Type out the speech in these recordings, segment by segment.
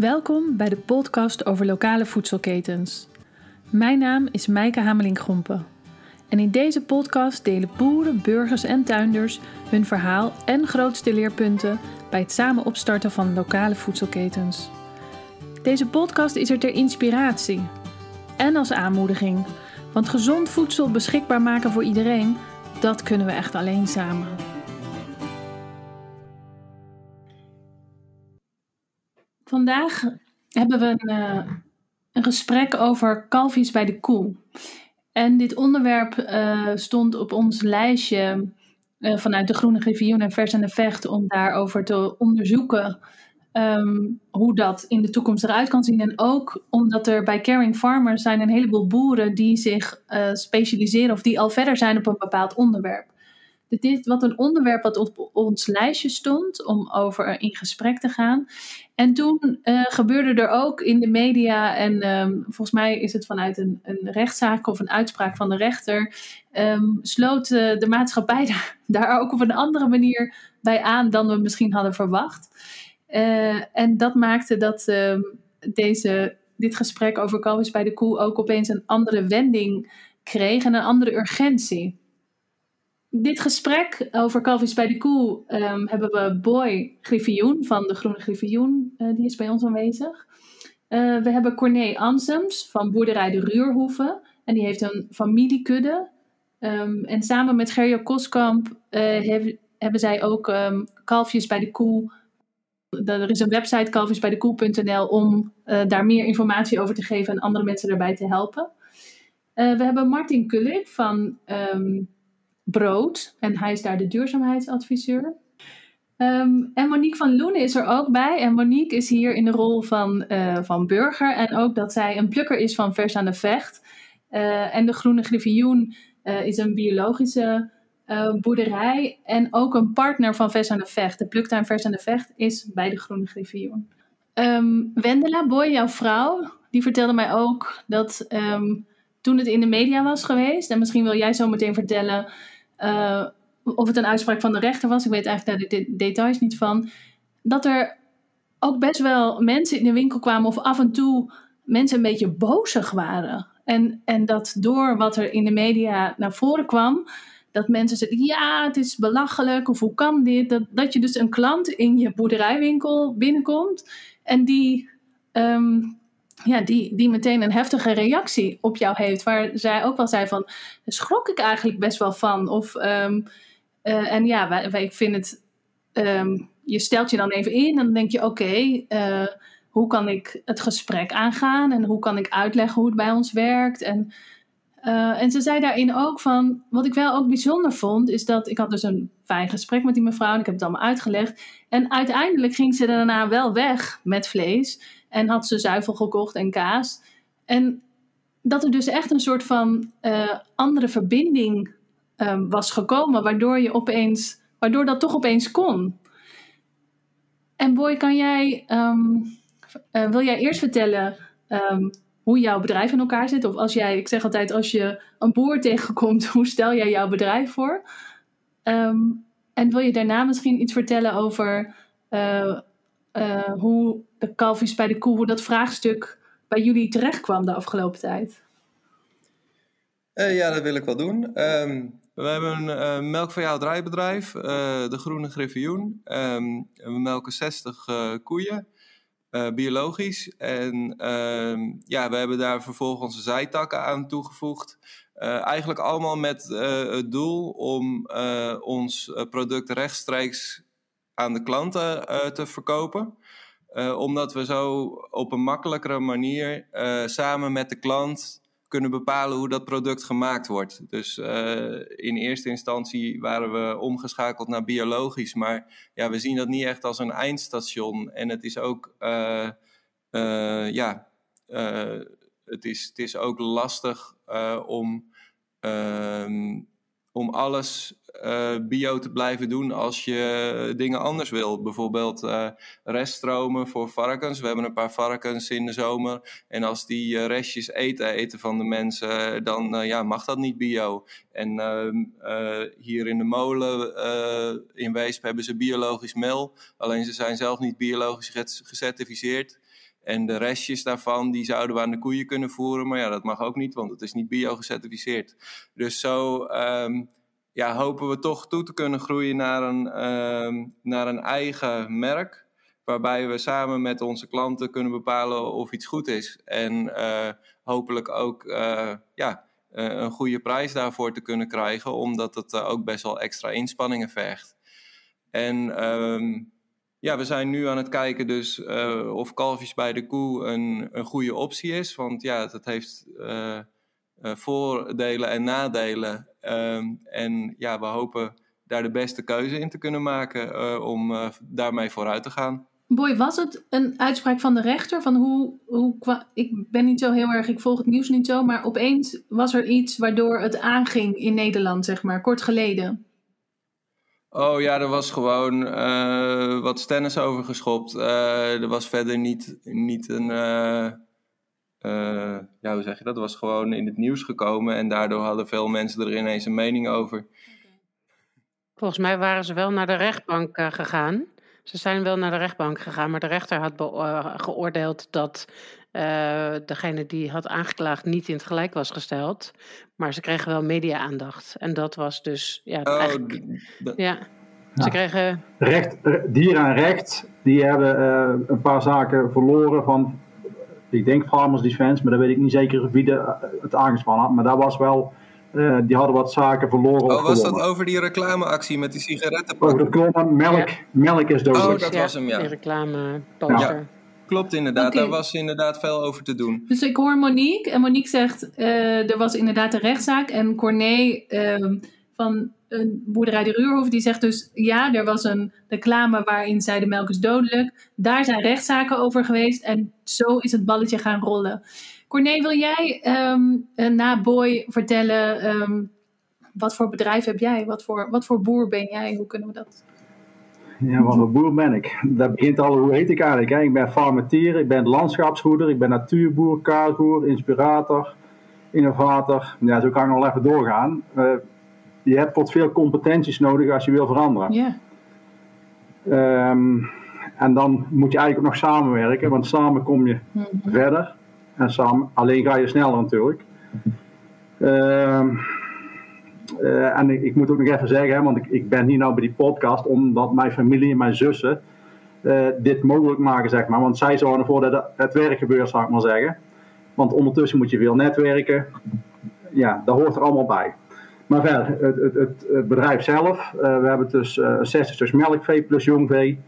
Welkom bij de podcast over lokale voedselketens. Mijn naam is Mijke Hamelink-Gompen. En in deze podcast delen boeren, burgers en tuinders hun verhaal en grootste leerpunten bij het samen opstarten van lokale voedselketens. Deze podcast is er ter inspiratie en als aanmoediging, want gezond voedsel beschikbaar maken voor iedereen, dat kunnen we echt alleen samen. Vandaag hebben we een, uh, een gesprek over kalfjes bij de koe. En dit onderwerp uh, stond op ons lijstje uh, vanuit de Groene Griffioen en Vers en de Vecht om daarover te onderzoeken um, hoe dat in de toekomst eruit kan zien. En ook omdat er bij Caring Farmers zijn een heleboel boeren die zich specialiseren of die al verder zijn op een bepaald onderwerp. Dit is wat een onderwerp wat op ons lijstje stond om over in gesprek te gaan. En toen uh, gebeurde er ook in de media, en um, volgens mij is het vanuit een, een, rechtszaak of een uitspraak van de rechter, um, sloot uh, de maatschappij daar, daar, ook op een andere manier bij aan dan we misschien hadden verwacht. En dat maakte dat um, deze, dit gesprek over kalfjes bij de koe ook opeens een andere wending kreeg en een andere urgentie dit gesprek over kalfjes bij de koe um, hebben we Boy Griffioen van de Groene Griffioen, uh, die is bij ons aanwezig. Uh, we hebben Corné Ansems van Boerderij de Ruurhoeven en die heeft een familiekudde. Um, en samen met Gerjo Koskamp heb, hebben zij ook kalfjes bij de koe. Er is een website kalfjesbijdekoe.nl om daar meer informatie over te geven en andere mensen daarbij te helpen. we hebben Martin Kullik van brood. En hij is daar de duurzaamheidsadviseur. Um, en Monique van Loenen is er ook bij. En Monique is hier in de rol van, uh, van burger. En ook dat zij een plukker is van Vers aan de Vecht. Uh, en de Groene Griffioen uh, is een biologische boerderij. En ook een partner van Vers aan de Vecht. De pluktuin Vers aan de Vecht is bij de Groene Griffioen. Um, Wendela Boy, jouw vrouw, die vertelde mij ook dat um, toen het in de media was geweest. En misschien wil jij zo meteen vertellen uh, of het een uitspraak van de rechter was, ik weet eigenlijk daar de details niet van, dat er ook best wel mensen in de winkel kwamen of af en toe mensen een beetje bozig waren. En, en dat door wat er in de media naar voren kwam, dat mensen zeiden, ja, het is belachelijk, of hoe kan dit? Dat, dat je dus een klant in je boerderijwinkel binnenkomt en die um, ja, die, die meteen een heftige reactie op jou heeft. Waar zij ook wel zei van, schrok ik eigenlijk best wel van. Of, um, uh, en ja, wij, wij, ik vind het, um, je stelt je dan even in en dan denk je, oké, uh, hoe kan ik het gesprek aangaan? En hoe kan ik uitleggen hoe het bij ons werkt? En, uh, en ze zei daarin ook van, wat ik wel ook bijzonder vond, is dat ik had dus een fijn gesprek met die mevrouw en ik heb het allemaal uitgelegd. En uiteindelijk ging ze daarna wel weg met vlees. En had ze zuivel gekocht en kaas. En dat er dus echt een soort van uh, andere verbinding um, was gekomen, waardoor je opeens, waardoor dat toch opeens kon. En Boy, kan jij, um, uh, wil jij eerst vertellen um, hoe jouw bedrijf in elkaar zit? Of als jij, ik zeg altijd, als je een boer tegenkomt, hoe stel jij jouw bedrijf voor? en wil je daarna misschien iets vertellen over uh, uh, hoe de kalfjes bij de koe, hoe dat vraagstuk bij jullie terecht kwam de afgelopen tijd? Uh, ja, dat wil ik wel doen. Um, we hebben een uh, melkveehouderijbedrijf, uh, de Groene Griffioen. Um, we melken 60 koeien, biologisch. En um, ja, we hebben daar vervolgens zijtakken aan toegevoegd. eigenlijk allemaal met het doel om ons product rechtstreeks aan de klanten te verkopen. Uh, omdat we zo op een makkelijkere manier uh, samen met de klant kunnen bepalen hoe dat product gemaakt wordt. Dus in eerste instantie waren we omgeschakeld naar biologisch, maar ja, we zien dat niet echt als een eindstation. En het is ook, ja, het is, het is ook lastig om ehm, om alles uh, bio te blijven doen als je dingen anders wil. Bijvoorbeeld uh, reststromen voor varkens. We hebben een paar varkens in de zomer. En als die uh, restjes eten, eten van de mensen, dan ja, mag dat niet bio. En ehm, hier in de molen in Weesp hebben ze biologisch meel. Alleen ze zijn zelf niet biologisch gecertificeerd. En de restjes daarvan, die zouden we aan de koeien kunnen voeren. Maar ja, dat mag ook niet, want het is niet bio-gecertificeerd. Dus zo ehm, ja, hopen we toch toe te kunnen groeien naar een, ehm, naar een eigen merk. Waarbij we samen met onze klanten kunnen bepalen of iets goed is. En uh, hopelijk ook uh, ja, uh, een goede prijs daarvoor te kunnen krijgen. Omdat het ook best wel extra inspanningen vergt. En um, ja, we zijn nu aan het kijken dus of kalfjes bij de koe een, een goede optie is. Want ja, dat heeft voordelen en nadelen. Um, en ja, we hopen daar de beste keuze in te kunnen maken om daarmee vooruit te gaan. Boy, was het een uitspraak van de rechter? Van hoe, hoe, ik ben niet zo heel erg, ik volg het nieuws niet zo, maar opeens was er iets waardoor het aanging in Nederland, zeg maar, kort geleden. Oh ja, er was gewoon uh, wat stennis over geschopt. Uh, er was verder niet, niet een. Uh, ja, hoe zeg je dat? Was gewoon in het nieuws gekomen en daardoor hadden veel mensen er ineens een mening over. Volgens mij waren ze wel naar de rechtbank gegaan. Ze zijn wel naar de rechtbank gegaan, maar de rechter had uh, geoordeeld dat uh, degene die had aangeklaagd niet in het gelijk was gesteld. Maar ze kregen wel media-aandacht. En dat was dus. Ja, oh, eigenlijk, ja. Ze kregen. Recht, dier en recht, die hebben uh, een paar zaken verloren van. Ik denk Farmers Defense, maar dan weet ik niet zeker wie de, het aangespannen had. Maar dat was wel uh, die hadden wat zaken verloren. Oh, was dat over die reclameactie met die sigaretten? Over de melk, ja. melk is dodelijk. Oh, dat was hem, ja. Die reclame ja. Klopt inderdaad, okay. daar was inderdaad veel over te doen. Dus ik hoor Monique en Monique zegt, uh, er was inderdaad een rechtszaak. En Corné uh, van een boerderij de Ruurhof, die zegt dus, ja, er was een reclame waarin zei de melk is dodelijk. Daar zijn rechtszaken over geweest en zo is het balletje gaan rollen. Corné, wil jij um, na Boy vertellen um, wat voor bedrijf heb jij? Wat voor, wat voor boer ben jij? Hoe kunnen we dat? Ja, wat voor boer ben ik? Dat begint al, hoe heet ik eigenlijk? Hè? Ik ben farmatier, ik ben landschapsgoeder, ik ben natuurboer, kaartboer, inspirator, innovator. Ja, zo kan ik nog even doorgaan. Uh, je hebt wat veel competenties nodig als je wil veranderen. Ja. Um, en dan moet je eigenlijk ook nog samenwerken, want samen kom je mm -hmm. verder. En samen, alleen ga je sneller natuurlijk. Uh, uh, en ik, moet ook nog even zeggen, hè, want ik, ik, ben hier nou bij die podcast omdat mijn familie en mijn zussen uh, dit mogelijk maken, zeg maar. Want zij zorgen ervoor dat het werk gebeurt, zou ik maar zeggen. Want ondertussen moet je veel netwerken. Ja, dat hoort er allemaal bij. Maar verder, het, het, het, bedrijf zelf. Uh, we hebben dus 60 stuks melkvee plus jongvee.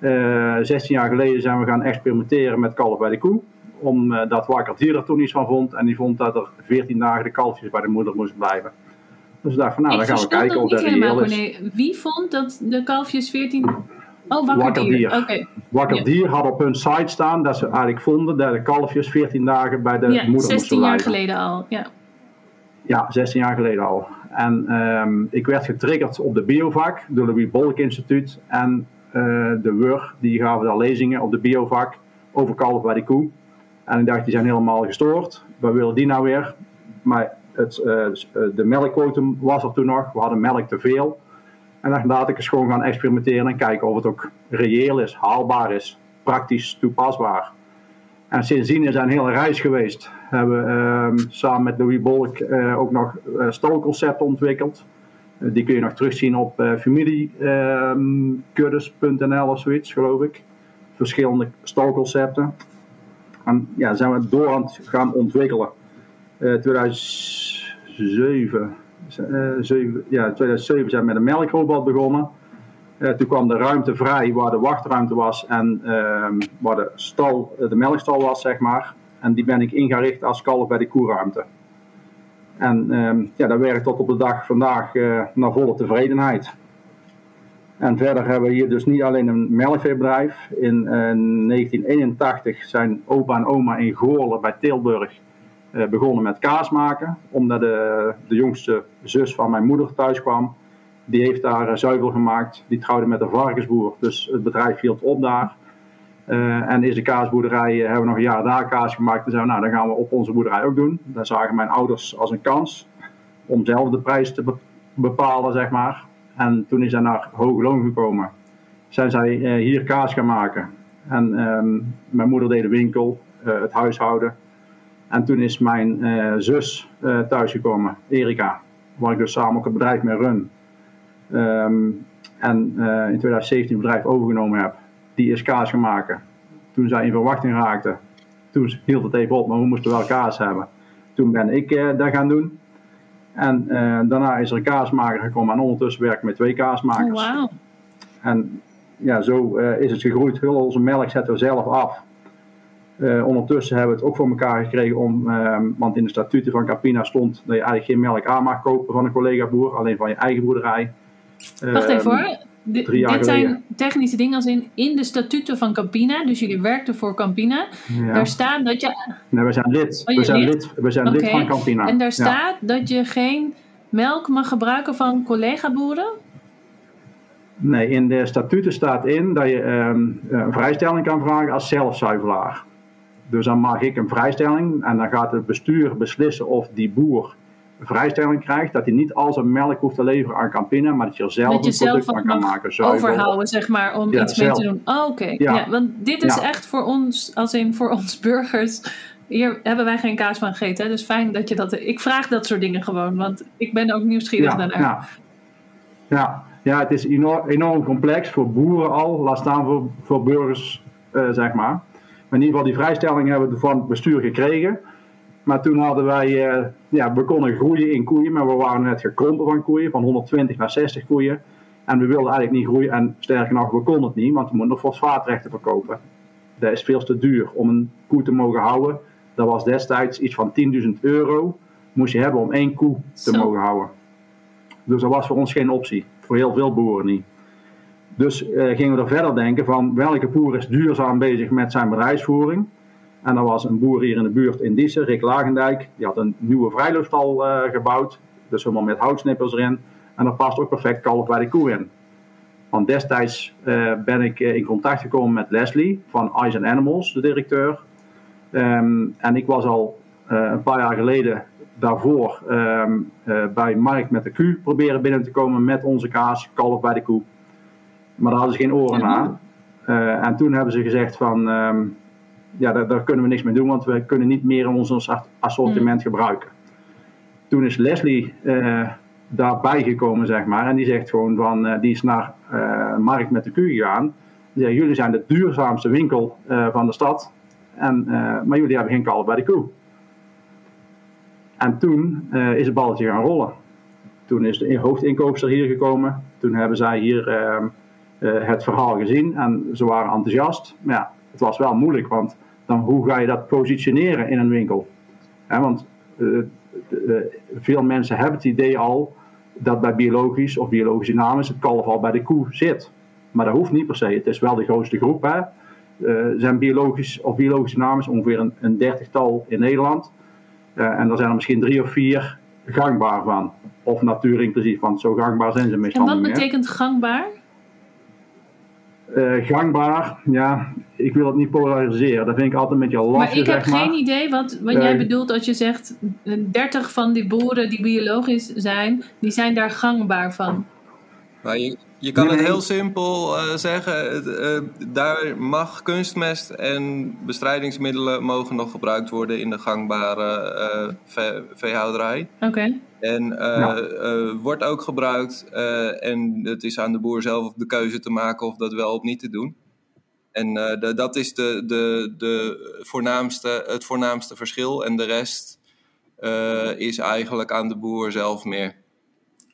16 jaar geleden zijn we gaan experimenteren met kalf bij de koe omdat Wakker Dier er toen iets van vond. En die vond dat er 14 dagen de kalfjes bij de moeder moesten blijven. Dus ik dacht van nou, dan gaan we kijken of dat reëel is. Nee. Wie vond dat de kalfjes 14... Oh, Wakker, wakker Dier. dier. Okay. Wakker ja. Dier had op hun site staan dat ze eigenlijk vonden dat de kalfjes 14 dagen bij de ja, moeder moesten 16 jaar geleden al, ja. Ja, 16 jaar geleden al. En um, ik werd getriggerd op de biovak door Louis Bolk Instituut en uh, de WUR, die gaven daar lezingen op de biovak over kalf bij de koe. En ik dacht, die zijn helemaal gestoord. Wat willen die nou weer? Maar het, uh, de melkquotum was er toen nog. We hadden melk te veel. En dan laat ik eens gewoon gaan experimenteren en kijken of het ook reëel is, haalbaar is, praktisch toepasbaar. En sindsdien is een hele reis geweest. We hebben uh, samen met Louis Bolk uh, ook nog uh, stalconcepten ontwikkeld. die kun je nog terugzien op familiekuddes.nl of zoiets, geloof ik. Verschillende stalconcepten. En ja, zijn we door aan het gaan ontwikkelen. Uh, 2007, uh, 7, ja, 2007 zijn we met een melkrobot begonnen. Uh, toen kwam de ruimte vrij waar de wachtruimte was en uh, waar de, stal, de melkstal was, zeg maar. En die ben ik ingericht als kalf bij de koerruimte. En um, ja, dat werkt tot op de dag vandaag uh, naar volle tevredenheid. En verder hebben we hier dus niet alleen een melkveebedrijf. In uh, 1981 zijn opa en oma in Goorlen bij Tilburg uh, begonnen met kaas maken. Omdat de, de, jongste zus van mijn moeder thuis kwam. Die heeft daar uh, zuivel gemaakt. Die trouwde met een varkensboer. Dus het bedrijf viel op daar. En is de kaasboerderij, hebben we nog een jaar daar kaas gemaakt. En zeiden nou, dan gaan we op onze boerderij ook doen. Dat zagen mijn ouders als een kans. Om zelf de prijs te bepalen, zeg maar. En toen is hij naar hoog loon gekomen. Zijn zij uh, hier kaas gaan maken. En ehm, mijn moeder deed de winkel, uh, het huishouden. En toen is mijn uh, zus thuisgekomen, Erika, waar ik dus samen ook het bedrijf mee run. Um, en in 2017 het bedrijf overgenomen heb. Die is kaas gaan maken. Toen zij in verwachting raakte, toen hield het even op, maar we moesten wel kaas hebben. Toen ben ik dat gaan doen. En daarna is er een kaasmaker gekomen en ondertussen werk ik met twee kaasmakers. Oh, wow. En ja, zo uh, is het gegroeid. Heel onze melk zetten we zelf af. Uh, ondertussen hebben we het ook voor elkaar gekregen om, uh, want in de statuten van Capina stond dat je eigenlijk geen melk aan mag kopen van een collega boer, alleen van je eigen boerderij. Wacht even hoor. Dit zijn technische dingen als in, in de statuten van Campina, dus jullie werkten voor Campina. Ja. Daar staat dat je. Nee, we zijn lid. Oh, we, zijn lid? lid? we zijn okay. lid van Campina. En daar staat ja. dat je geen melk mag gebruiken van collega-boeren? Nee, in de statuten staat in dat je um, een vrijstelling kan vragen als zelfzuivelaar. Dus dan mag ik een vrijstelling en dan gaat het bestuur beslissen of die boer vrijstelling krijgt. Dat hij niet al zijn melk hoeft te leveren aan Campina, maar dat je er zelf dat je een product zelf van kan maken. Overhouden, zeg maar, om ja, iets zelf. mee te doen. Oh, oké. Okay. Ja. ja. want dit is echt voor ons, als in voor ons burgers. Hier hebben wij geen kaas van gegeten, hè? dus fijn dat je dat... Ik vraag dat soort dingen gewoon, want ik ben ook nieuwsgierig daarnaar. Ja. ja, ja, het is enorm, enorm, complex voor boeren al, laat staan voor, voor burgers, uh, zeg maar. Maar in ieder geval, die vrijstelling hebben we van het bestuur gekregen. Maar toen hadden wij, uh, ja, we konden groeien in koeien, maar we waren net gekrompen van koeien, van 120 naar 60 koeien. En we wilden eigenlijk niet groeien en sterker nog, we konden het niet, want we moeten nog fosfaatrechten verkopen. Dat is veel te duur om een koe te mogen houden. Dat was destijds iets van 10.000 euro, moest je hebben om één koe te Zo. mogen houden. Dus dat was voor ons geen optie voor heel veel boeren niet. Dus uh, gingen we er verder denken van welke boer is duurzaam bezig met zijn bedrijfsvoering. En dat was een boer hier in de buurt in Diesen, Rick Lagendijk. Die had een nieuwe vrijloopstal uh, gebouwd. Dus helemaal met houtsnippers erin. En daar past ook perfect kalf bij de koe in. Want destijds uh, ben ik in contact gekomen met Leslie van Eyes and Animals, de directeur. Um, en ik was al een paar jaar geleden daarvoor um, uh, bij Markt met de Q proberen binnen te komen met onze kaas, kalf bij de koe. Maar daar hadden ze geen oren aan. En toen hebben ze gezegd van, um, ja, daar, daar, kunnen we niks mee doen, want we kunnen niet meer in ons assortiment mm. gebruiken. Toen is Leslie uh, daarbij gekomen, zeg maar, en die zegt gewoon van, die is naar Markt met de Q gegaan. Die zegt, jullie zijn de duurzaamste winkel van de stad, en, maar jullie hebben geen kalf bij de koe. En toen is het balletje gaan rollen. Toen is de hoofdinkoopster hier gekomen. Toen hebben zij hier uh, uh, het verhaal gezien en ze waren enthousiast. Maar ja, het was wel moeilijk, want dan, hoe ga je dat positioneren in een winkel? He, want veel mensen hebben het idee al dat bij biologisch of biologische dynamisch het kalf al bij de koe zit. Maar dat hoeft niet per se. Het is wel de grootste groep. Hè? Er zijn biologisch of biologische dynamisch ongeveer een, een dertigtal in Nederland. Uh, en er zijn er misschien drie of vier gangbaar van. Of natuur inclusief, want zo gangbaar zijn ze meestal En wat betekent gangbaar? Uh, gangbaar, ja, ik wil het niet polariseren. Dat vind ik altijd een beetje lastig. Maar ik heb maar. geen idee wat, wat uh, jij bedoelt als je zegt 30 van die boeren die biologisch zijn, die zijn daar gangbaar van. Maar je, je kan nee. het heel simpel uh, zeggen. Uh, daar mag kunstmest en bestrijdingsmiddelen mogen nog gebruikt worden in de gangbare uh, ve veehouderij. Oké. Okay. En ja. wordt ook gebruikt. en het is aan de boer zelf de keuze te maken of dat wel of niet te doen. En de, dat is de, de, de voornaamste, het voornaamste verschil. En de rest is eigenlijk aan de boer zelf meer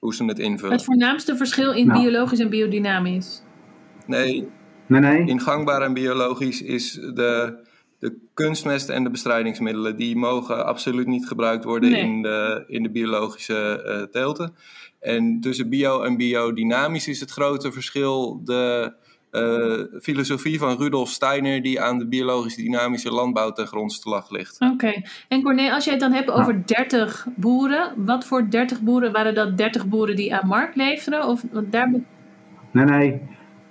hoe ze het invullen. Het voornaamste verschil in nou. biologisch en biodynamisch? Nee. nee, nee. In gangbaar en biologisch is de, de kunstmest en de bestrijdingsmiddelen... die mogen absoluut niet gebruikt worden nee. in, de, in de biologische uh, teelten. En tussen bio en biodynamisch is het grote verschil... de uh, filosofie van Rudolf Steiner die aan de biologisch-dynamische landbouw ten grondslag ligt. Oké. Okay. En Corné, als je het dan hebt over 30 boeren, wat voor 30 boeren waren dat 30 boeren die aan markt leveren? Of, daar... Nee, nee.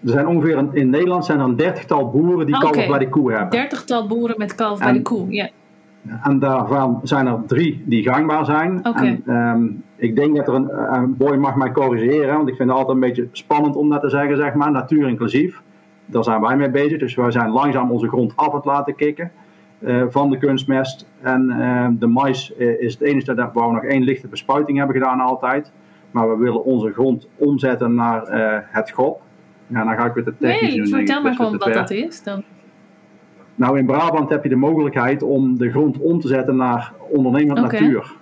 Er zijn ongeveer een, in Nederland zijn er een dertigtal boeren die okay. kalf bij de koe hebben. Dertigtal boeren met kalf en, bij de koe, ja. En daarvan zijn er drie die gangbaar zijn. Okay. En, um, ik denk dat er een, een boy mag mij corrigeren, want ik vind het altijd een beetje spannend om dat te zeggen, zeg maar, natuur inclusief. daar zijn wij mee bezig. Dus wij zijn langzaam onze grond af het laten kicken uh, van de kunstmest. En uh, de mais is het enige waar we nog één lichte bespuiting hebben gedaan altijd. Maar we willen onze grond omzetten naar het GOP. Ja, dan ga ik weer de technisch nee, doen. vertel maar gewoon wat dat is dan. Nou, in Brabant heb je de mogelijkheid om de grond om te zetten naar ondernemend natuur.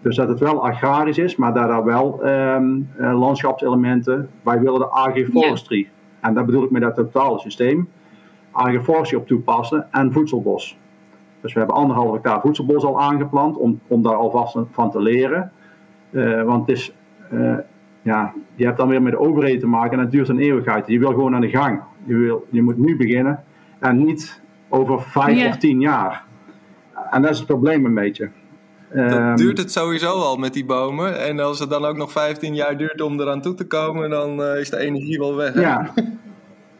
Dus dat het wel agrarisch is, maar dat er wel ehm, eh, landschapselementen. Wij willen de agroforestry. En daar bedoel ik met dat totale systeem. Agroforestry op toepassen en voedselbos. Dus we hebben anderhalf hectare voedselbos al aangeplant om, om daar alvast van te leren. Eh, want het is, eh, ja, je hebt dan weer met de overheden te maken en het duurt een eeuwigheid. Je wil gewoon aan de gang. Je, wil, je moet nu beginnen en niet over vijf of tien jaar. En dat is het probleem een beetje. Dan Ehm, duurt het sowieso al met die bomen. En als het dan ook nog 15 jaar duurt om eraan toe te komen, dan eh, is de energie wel weg. hè? Ja,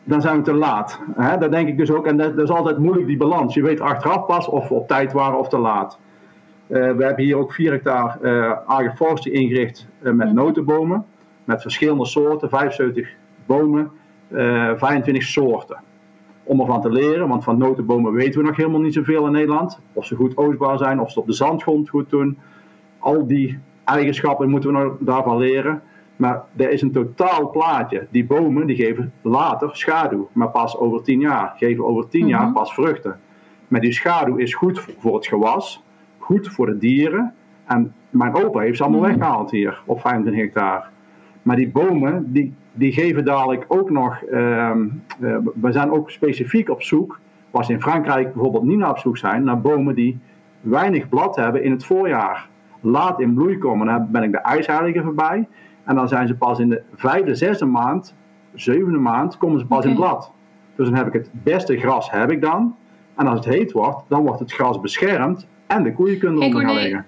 dan zijn we te laat. Hè? Dat denk ik dus ook. En dat, dat is altijd moeilijk, die balans. Je weet achteraf pas of we op tijd waren of te laat. Eh, we hebben hier ook 4 hectare eh agroforestry ingericht met Mhm. notenbomen. Met verschillende soorten, 75 bomen, eh 25 soorten. Om ervan te leren, want van notenbomen weten we nog helemaal niet zoveel in Nederland. Of ze goed oogstbaar zijn, of ze op de zandgrond goed doen. Al die eigenschappen moeten we nog daarvan leren. Maar er is een totaal plaatje. Die bomen die geven later schaduw, maar pas over 10 jaar. Geven over 10 jaar Mhm. pas vruchten. Maar die schaduw is goed voor het gewas, goed voor de dieren. En mijn opa heeft ze allemaal Mhm. weggehaald hier op 25 hectare. Maar die bomen, die, die geven dadelijk ook nog. ehm, eh, we zijn ook specifiek op zoek, ze in Frankrijk bijvoorbeeld niet naar op zoek zijn, naar bomen die weinig blad hebben in het voorjaar. Laat in bloei komen. Dan ben ik de ijsheilige voorbij. En dan zijn ze pas in de vijfde, zesde maand, zevende maand, komen ze pas in blad. Dus dan heb ik het beste gras heb ik dan. En als het heet wordt, dan wordt het gras beschermd en de koeien kunnen eronder gaan liggen.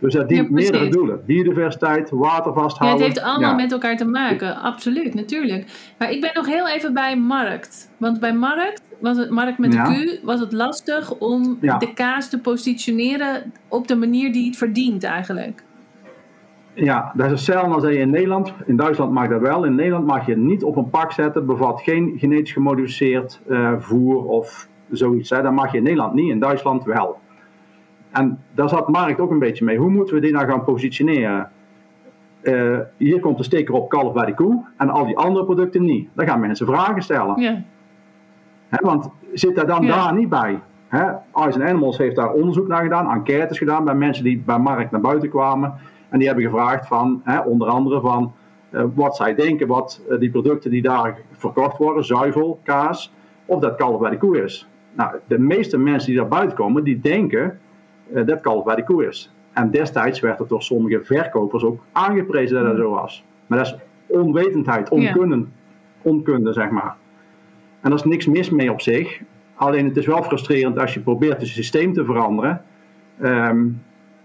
Dus dat dient Ja, meerdere doelen. Biodiversiteit, water Ja, vasthouden. het heeft allemaal Ja. met elkaar te maken, absoluut, natuurlijk. Maar ik ben nog heel even bij markt. Want bij markt, was het, markt met Ja. de Q, was het lastig om Ja. de kaas te positioneren op de manier die het verdient eigenlijk. Ja, dat is hetzelfde als je in Nederland. In Duitsland mag dat wel. In Nederland mag je niet op een pak zetten. Bevat geen genetisch gemodificeerd eh, voer of zoiets. Hè. Dat mag je in Nederland niet, in Duitsland wel. En daar zat markt ook een beetje mee. Hoe moeten we die nou gaan positioneren? Eh, hier komt de sticker op kalf bij de koe en al die andere producten niet. Dan gaan mensen vragen stellen. Ja, Hè, want zit daar dan Ja. daar niet bij? Hè? And Animals heeft daar onderzoek naar gedaan, enquêtes gedaan bij mensen die bij Markt naar buiten kwamen. En die hebben gevraagd van, hè, onder andere van eh, wat zij denken, wat eh, die producten die daar verkocht worden, zuivel, kaas, of dat kalf bij de koe is. Nou, de meeste mensen die daar buiten komen, die denken eh, dat kalf bij de koe is. En destijds werd het door sommige verkopers ook aangeprezen dat dat zo was. Maar dat is onwetendheid, onkunde, onkunde zeg maar. En daar is niks mis mee op zich. Alleen het is wel frustrerend als je probeert het systeem te veranderen. Ehm,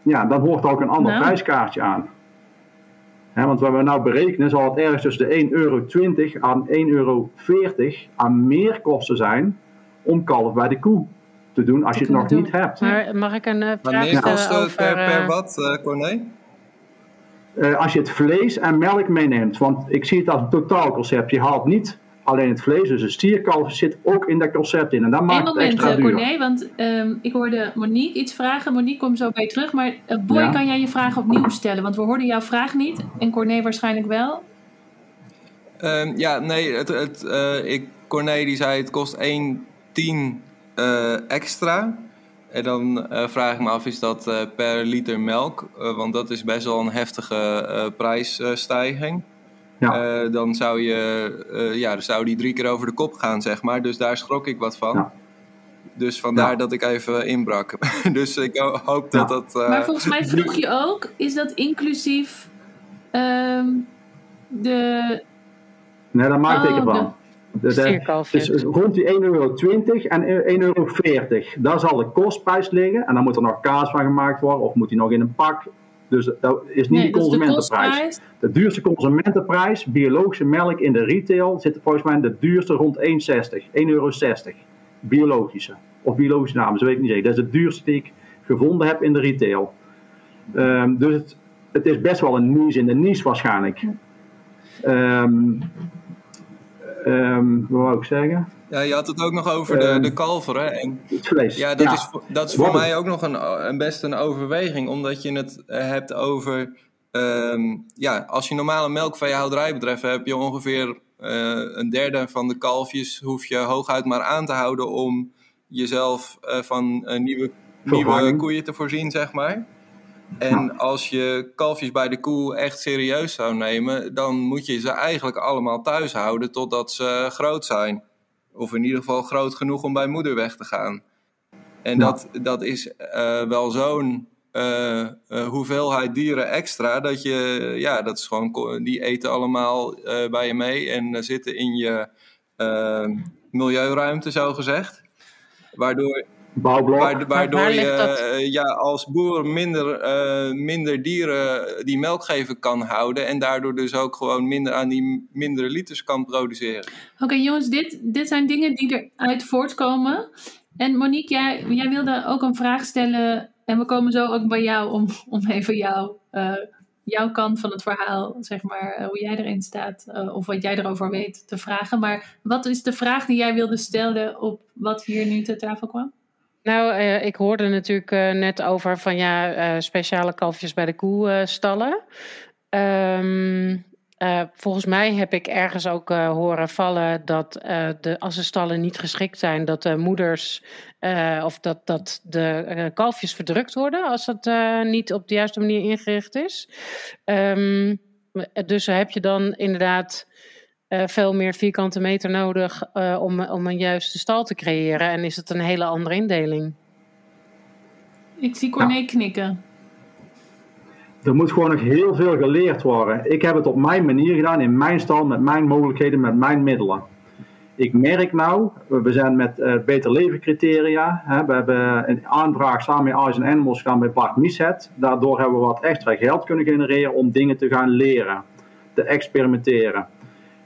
ja, dan hoort er ook een ander Nou. prijskaartje aan. Want wat we nou berekenen, zal het ergens tussen de 1,20 euro aan 1,40 euro aan meer kosten zijn om kalf bij de koe te doen als je het nog niet hebt. Maar mag ik een eh, vraag stellen kosten over... per, per eh, wat, eh Corné? Eh, als je het vlees en melk meeneemt, want ik zie het als een totaalconcept. Je haalt niet alleen het vlees, dus een stierkalf zit ook in dat concept in. En dat Eén maakt het moment, extra eh, duur. Corné, want ehm, ik hoorde Monique iets vragen. Monique, kom zo bij je terug. Maar eh, Boy, Ja. kan jij je vraag opnieuw stellen? Want we hoorden jouw vraag niet. En Corné waarschijnlijk wel. Ehm, ja, nee, het, het, eh, ik, Corné die zei het kost 1,10 eh extra. En dan eh, vraag ik me af, is dat eh, per liter melk? Eh, want dat is best wel een heftige eh, prijsstijging. Ja. Eh, dan zou, je, eh, ja, dan zou die drie keer over de kop gaan, zeg maar. Dus daar schrok ik wat van. Ja. Dus vandaar Ja. dat ik even inbrak. dus ik ho- hoop dat Ja. dat... eh, maar volgens mij vroeg je ook, is dat inclusief ehm, de... Nee, dat maakt Oh, ik ervan. de- De, Stierkalfje. dus rond die 1,20 euro en 1,40 euro. Daar zal de kostprijs liggen. En dan moet er nog kaas van gemaakt worden. Of moet die nog in een pak. Dus dat is niet Nee, de consumentenprijs. De duurste consumentenprijs, biologische melk in de retail, zit volgens mij de duurste rond 1,60. 1,60 euro. Biologische. Of biologische namen, dat weet ik niet zeker. Dat is de duurste die ik gevonden heb in de retail. Ehm, dus het, het is best wel een niche in de niche waarschijnlijk. Ehm, ehm, wat wou ik zeggen? Ja, je had het ook nog over de, Ehm, de kalveren. En Het vlees. Ja, dat is, voor- dat is voor mij ook nog een, een best een overweging, omdat je het eh, hebt over. ehm, ja, als je normale melkveehouderijbedrijf hebt, heb je ongeveer eh, een derde van de kalfjes hoef je hooguit maar aan te houden om jezelf eh, van nieuwe, nieuwe koeien te voorzien, zeg maar. En als je kalfjes bij de koe echt serieus zou nemen, dan moet je ze eigenlijk allemaal thuis houden totdat ze groot zijn. Of in ieder geval groot genoeg om bij moeder weg te gaan. En dat, dat is eh, wel zo'n eh, eh, hoeveelheid dieren extra, dat je, ja, dat is gewoon, die eten allemaal bij je mee en zitten in je milieuruimte, zo gezegd. Waardoor, Bouwblok. Waardoor, waardoor waar je eh, ja, als boer minder, eh, minder dieren die melk geven kan houden. En daardoor dus ook gewoon minder aan die mindere liters kan produceren. Oké, jongens, dit, dit zijn dingen die eruit voortkomen. En Monique, jij, jij wilde ook een vraag stellen. En we komen zo ook bij jou om, om even jou, eh, jouw kant van het verhaal, zeg maar, hoe jij erin staat. of wat jij erover weet, te vragen. Maar wat is de vraag die jij wilde stellen op wat hier nu ter tafel kwam? Nou, eh, ik hoorde natuurlijk eh, net over van ja, eh, speciale kalfjes bij de koestallen. Ehm eh, volgens mij heb ik ergens ook horen vallen dat de, als de stallen niet geschikt zijn, dat de moeders of dat, dat de kalfjes verdrukt worden als dat niet op de juiste manier ingericht is. Ehm, dus heb je dan inderdaad eh, veel meer vierkante meter nodig eh, om, om een juiste stal te creëren. En is het een hele andere indeling. Ik zie Corné knikken. Er moet gewoon nog heel veel geleerd worden. Ik heb het op mijn manier gedaan, in mijn stal, met mijn mogelijkheden, met mijn middelen. Ik merk nou, we zijn met eh, Beter Leven criteria. Hè, we hebben een aanvraag samen met Eyes and Animals gedaan bij Bart Miset. Daardoor hebben we wat extra geld kunnen genereren om dingen te gaan leren, te experimenteren.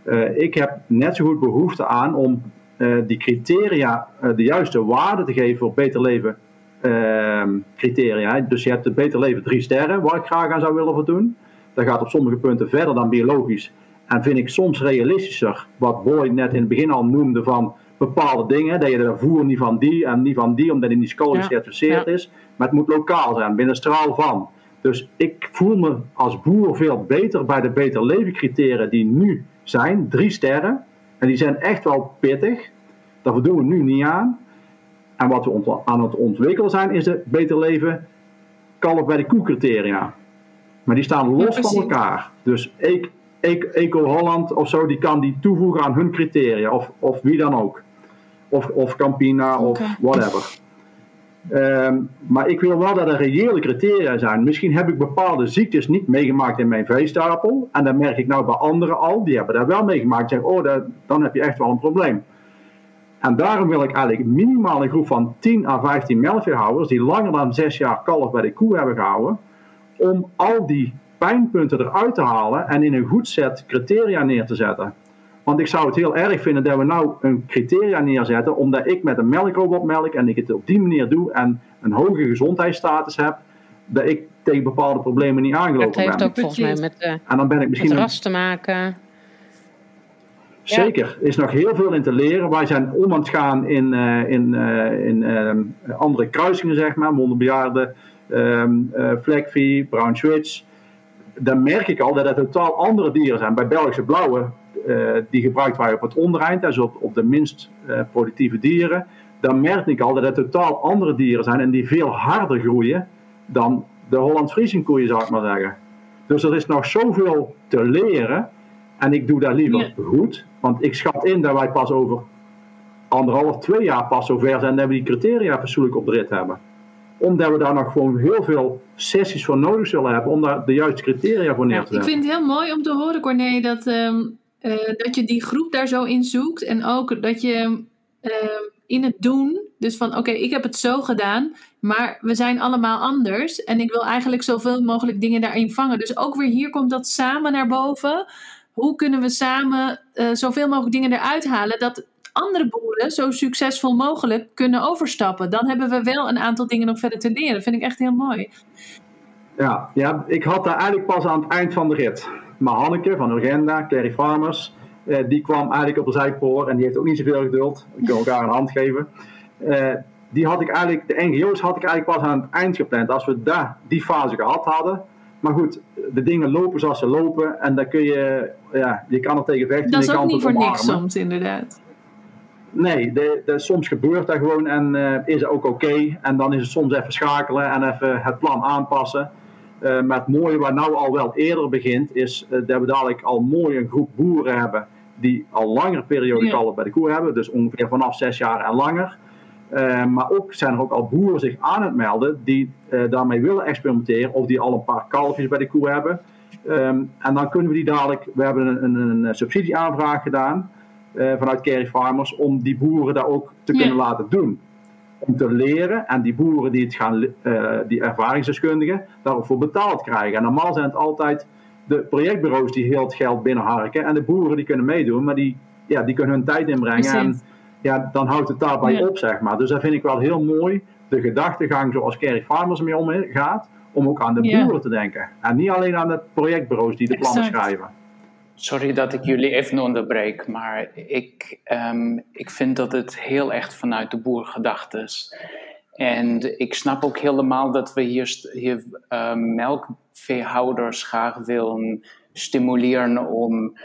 Eh, ik heb net zo goed behoefte aan om eh, die criteria eh, de juiste waarde te geven voor Beter Leven ehm, criteria. Dus je hebt het Beter Leven drie sterren, waar ik graag aan zou willen voldoen. Dat gaat op sommige punten verder dan biologisch. En vind ik soms realistischer, wat Boy net in het begin al noemde, van bepaalde dingen. Dat je de voer niet van die en niet van die, omdat die niet school Ja, gecertificeerd ja. is. Maar het moet lokaal zijn, binnen straal van. Dus ik voel me als boer veel beter bij de Beter Leven criteria die nu zijn. Drie sterren. En die zijn echt wel pittig. Daar voldoen we nu niet aan. En wat we aan het ontwikkelen zijn, is de Beter Leven kalf bij de koe criteria. Maar die staan los van elkaar. Dus E- E- Eco Holland of zo, die kan die toevoegen aan hun criteria. Of, of wie dan ook. Of, of Campina of whatever. Ehm, maar ik wil wel dat er reële criteria zijn. Misschien heb ik bepaalde ziektes niet meegemaakt in mijn veestapel. En dat merk ik nou bij anderen al. Die hebben dat wel meegemaakt. Zeggen, oh, dan heb je echt wel een probleem. En daarom wil ik eigenlijk minimaal een groep van 10 à 15 melkveehouders die langer dan 6 jaar kalf bij de koe hebben gehouden, om al die pijnpunten eruit te halen en in een goed set criteria neer te zetten. Want ik zou het heel erg vinden dat we nou een criteria neerzetten, omdat ik met een melkrobot melk en ik het op die manier doe en een hoge gezondheidsstatus heb, dat ik tegen bepaalde problemen niet Het aangelopen heeft ben. ook volgens mij met, eh, En dan ben ik misschien met een ras te maken. Zeker, er is nog heel veel in te leren. Wij zijn om aan het gaan in, eh, in, eh, in ehm, andere kruisingen, zeg maar, wonderbejaarden, ehm eh vlekvee, brown switch. Dan merk ik al dat het totaal andere dieren zijn. Bij Belgische blauwe, die gebruikt wij op het ondereind, dus op, op de minst eh, productieve dieren. Dan merk ik al dat het totaal andere dieren zijn en die veel harder groeien dan de Holland Friesing koeien, zou ik maar zeggen. Dus er is nog zoveel te leren. En ik doe dat liever Ja. goed. Want ik schat in dat wij pas over anderhalf, twee jaar pas zover zijn dat we die criteria fatsoenlijk op de rit hebben. Omdat we daar nog gewoon heel veel sessies voor nodig zullen hebben om daar de juiste criteria voor neer Ja, te Ik zetten. vind het heel mooi om te horen, Corné, dat, ehm, eh, dat je die groep daar zo in zoekt. En ook dat je ehm, in het doen, dus van oké, ik heb het zo gedaan, maar we zijn allemaal anders. En ik wil eigenlijk zoveel mogelijk dingen daarin vangen. Dus ook weer hier komt dat samen naar boven. Hoe kunnen we samen eh, zoveel mogelijk dingen eruit halen dat andere boeren zo succesvol mogelijk kunnen overstappen? Dan hebben we wel een aantal dingen nog verder te leren. Dat vind ik echt heel mooi. Ja, ja, ik had daar eigenlijk pas aan het eind van de rit. Maar Hanneke van Urgenda, Kerry Farmers, die kwam eigenlijk op de zijpoor en die heeft ook niet zoveel geduld. Ik kan elkaar een hand geven. die had ik eigenlijk, de NGO's had ik eigenlijk pas aan het eind gepland. Als we daar die fase gehad hadden, maar goed, de dingen lopen zoals ze lopen en dan kun je, ja, je kan er tegen vechten. Dat is ook niet voor niks soms, inderdaad. Nee, de, de, soms gebeurt dat gewoon en uh, is het ook oké. En dan is het soms even schakelen en even het plan aanpassen. Uh, maar het mooie waar nou al wel eerder begint, is uh, dat we dadelijk al mooi een groep boeren hebben die al langere periode ja. kalf bij de koe hebben. Dus ongeveer vanaf zes jaar en langer. Uh, maar ook zijn er ook al boeren zich aan het melden die daarmee willen experimenteren of die al een paar kalfjes bij de koe hebben. Um, en dan kunnen we die dadelijk, we hebben een, een, een subsidieaanvraag gedaan vanuit Kerry Farmers om die boeren daar ook te kunnen laten doen. Om te leren en die boeren die het gaan, die ervaringsdeskundigen, daar ook voor betaald krijgen. En normaal zijn het altijd de projectbureaus die heel het geld binnenharken en de boeren die kunnen meedoen, maar die, ja, die kunnen hun tijd inbrengen. En, ja, dan houdt het daarbij ja. op, zeg maar. Dus dat vind ik wel heel mooi, de gedachtegang zoals Kerry Farmers ermee omgaat, om ook aan de ja. boeren te denken. En niet alleen aan de projectbureaus die de plannen exact. schrijven. Sorry dat ik jullie even onderbreek, maar ik, um, ik vind dat het heel echt vanuit de boer gedacht is. En ik snap ook helemaal dat we hier, hier uh, melkveehouders graag willen stimuleren om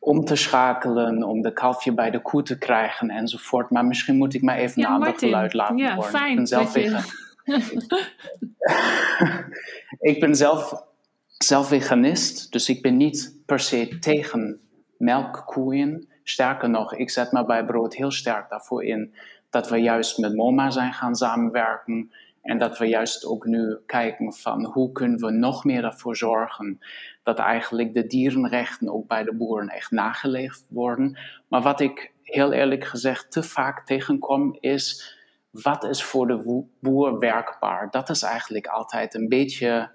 om te schakelen, om de kalfje bij de koe te krijgen enzovoort. Maar misschien moet ik maar even ja, een ander geluid laten ja, horen. Fijn ik ben zelf vegan. ik ben zelf, zelf veganist, dus ik ben niet per se tegen melkkoeien. Sterker nog, ik zet me bij brood heel sterk daarvoor in dat we juist met MoMA zijn gaan samenwerken. En dat we juist ook nu kijken van hoe kunnen we nog meer ervoor zorgen dat eigenlijk de dierenrechten ook bij de boeren echt nageleefd worden. Maar wat ik heel eerlijk gezegd te vaak tegenkom is wat is voor de boer werkbaar? Dat is eigenlijk altijd een beetje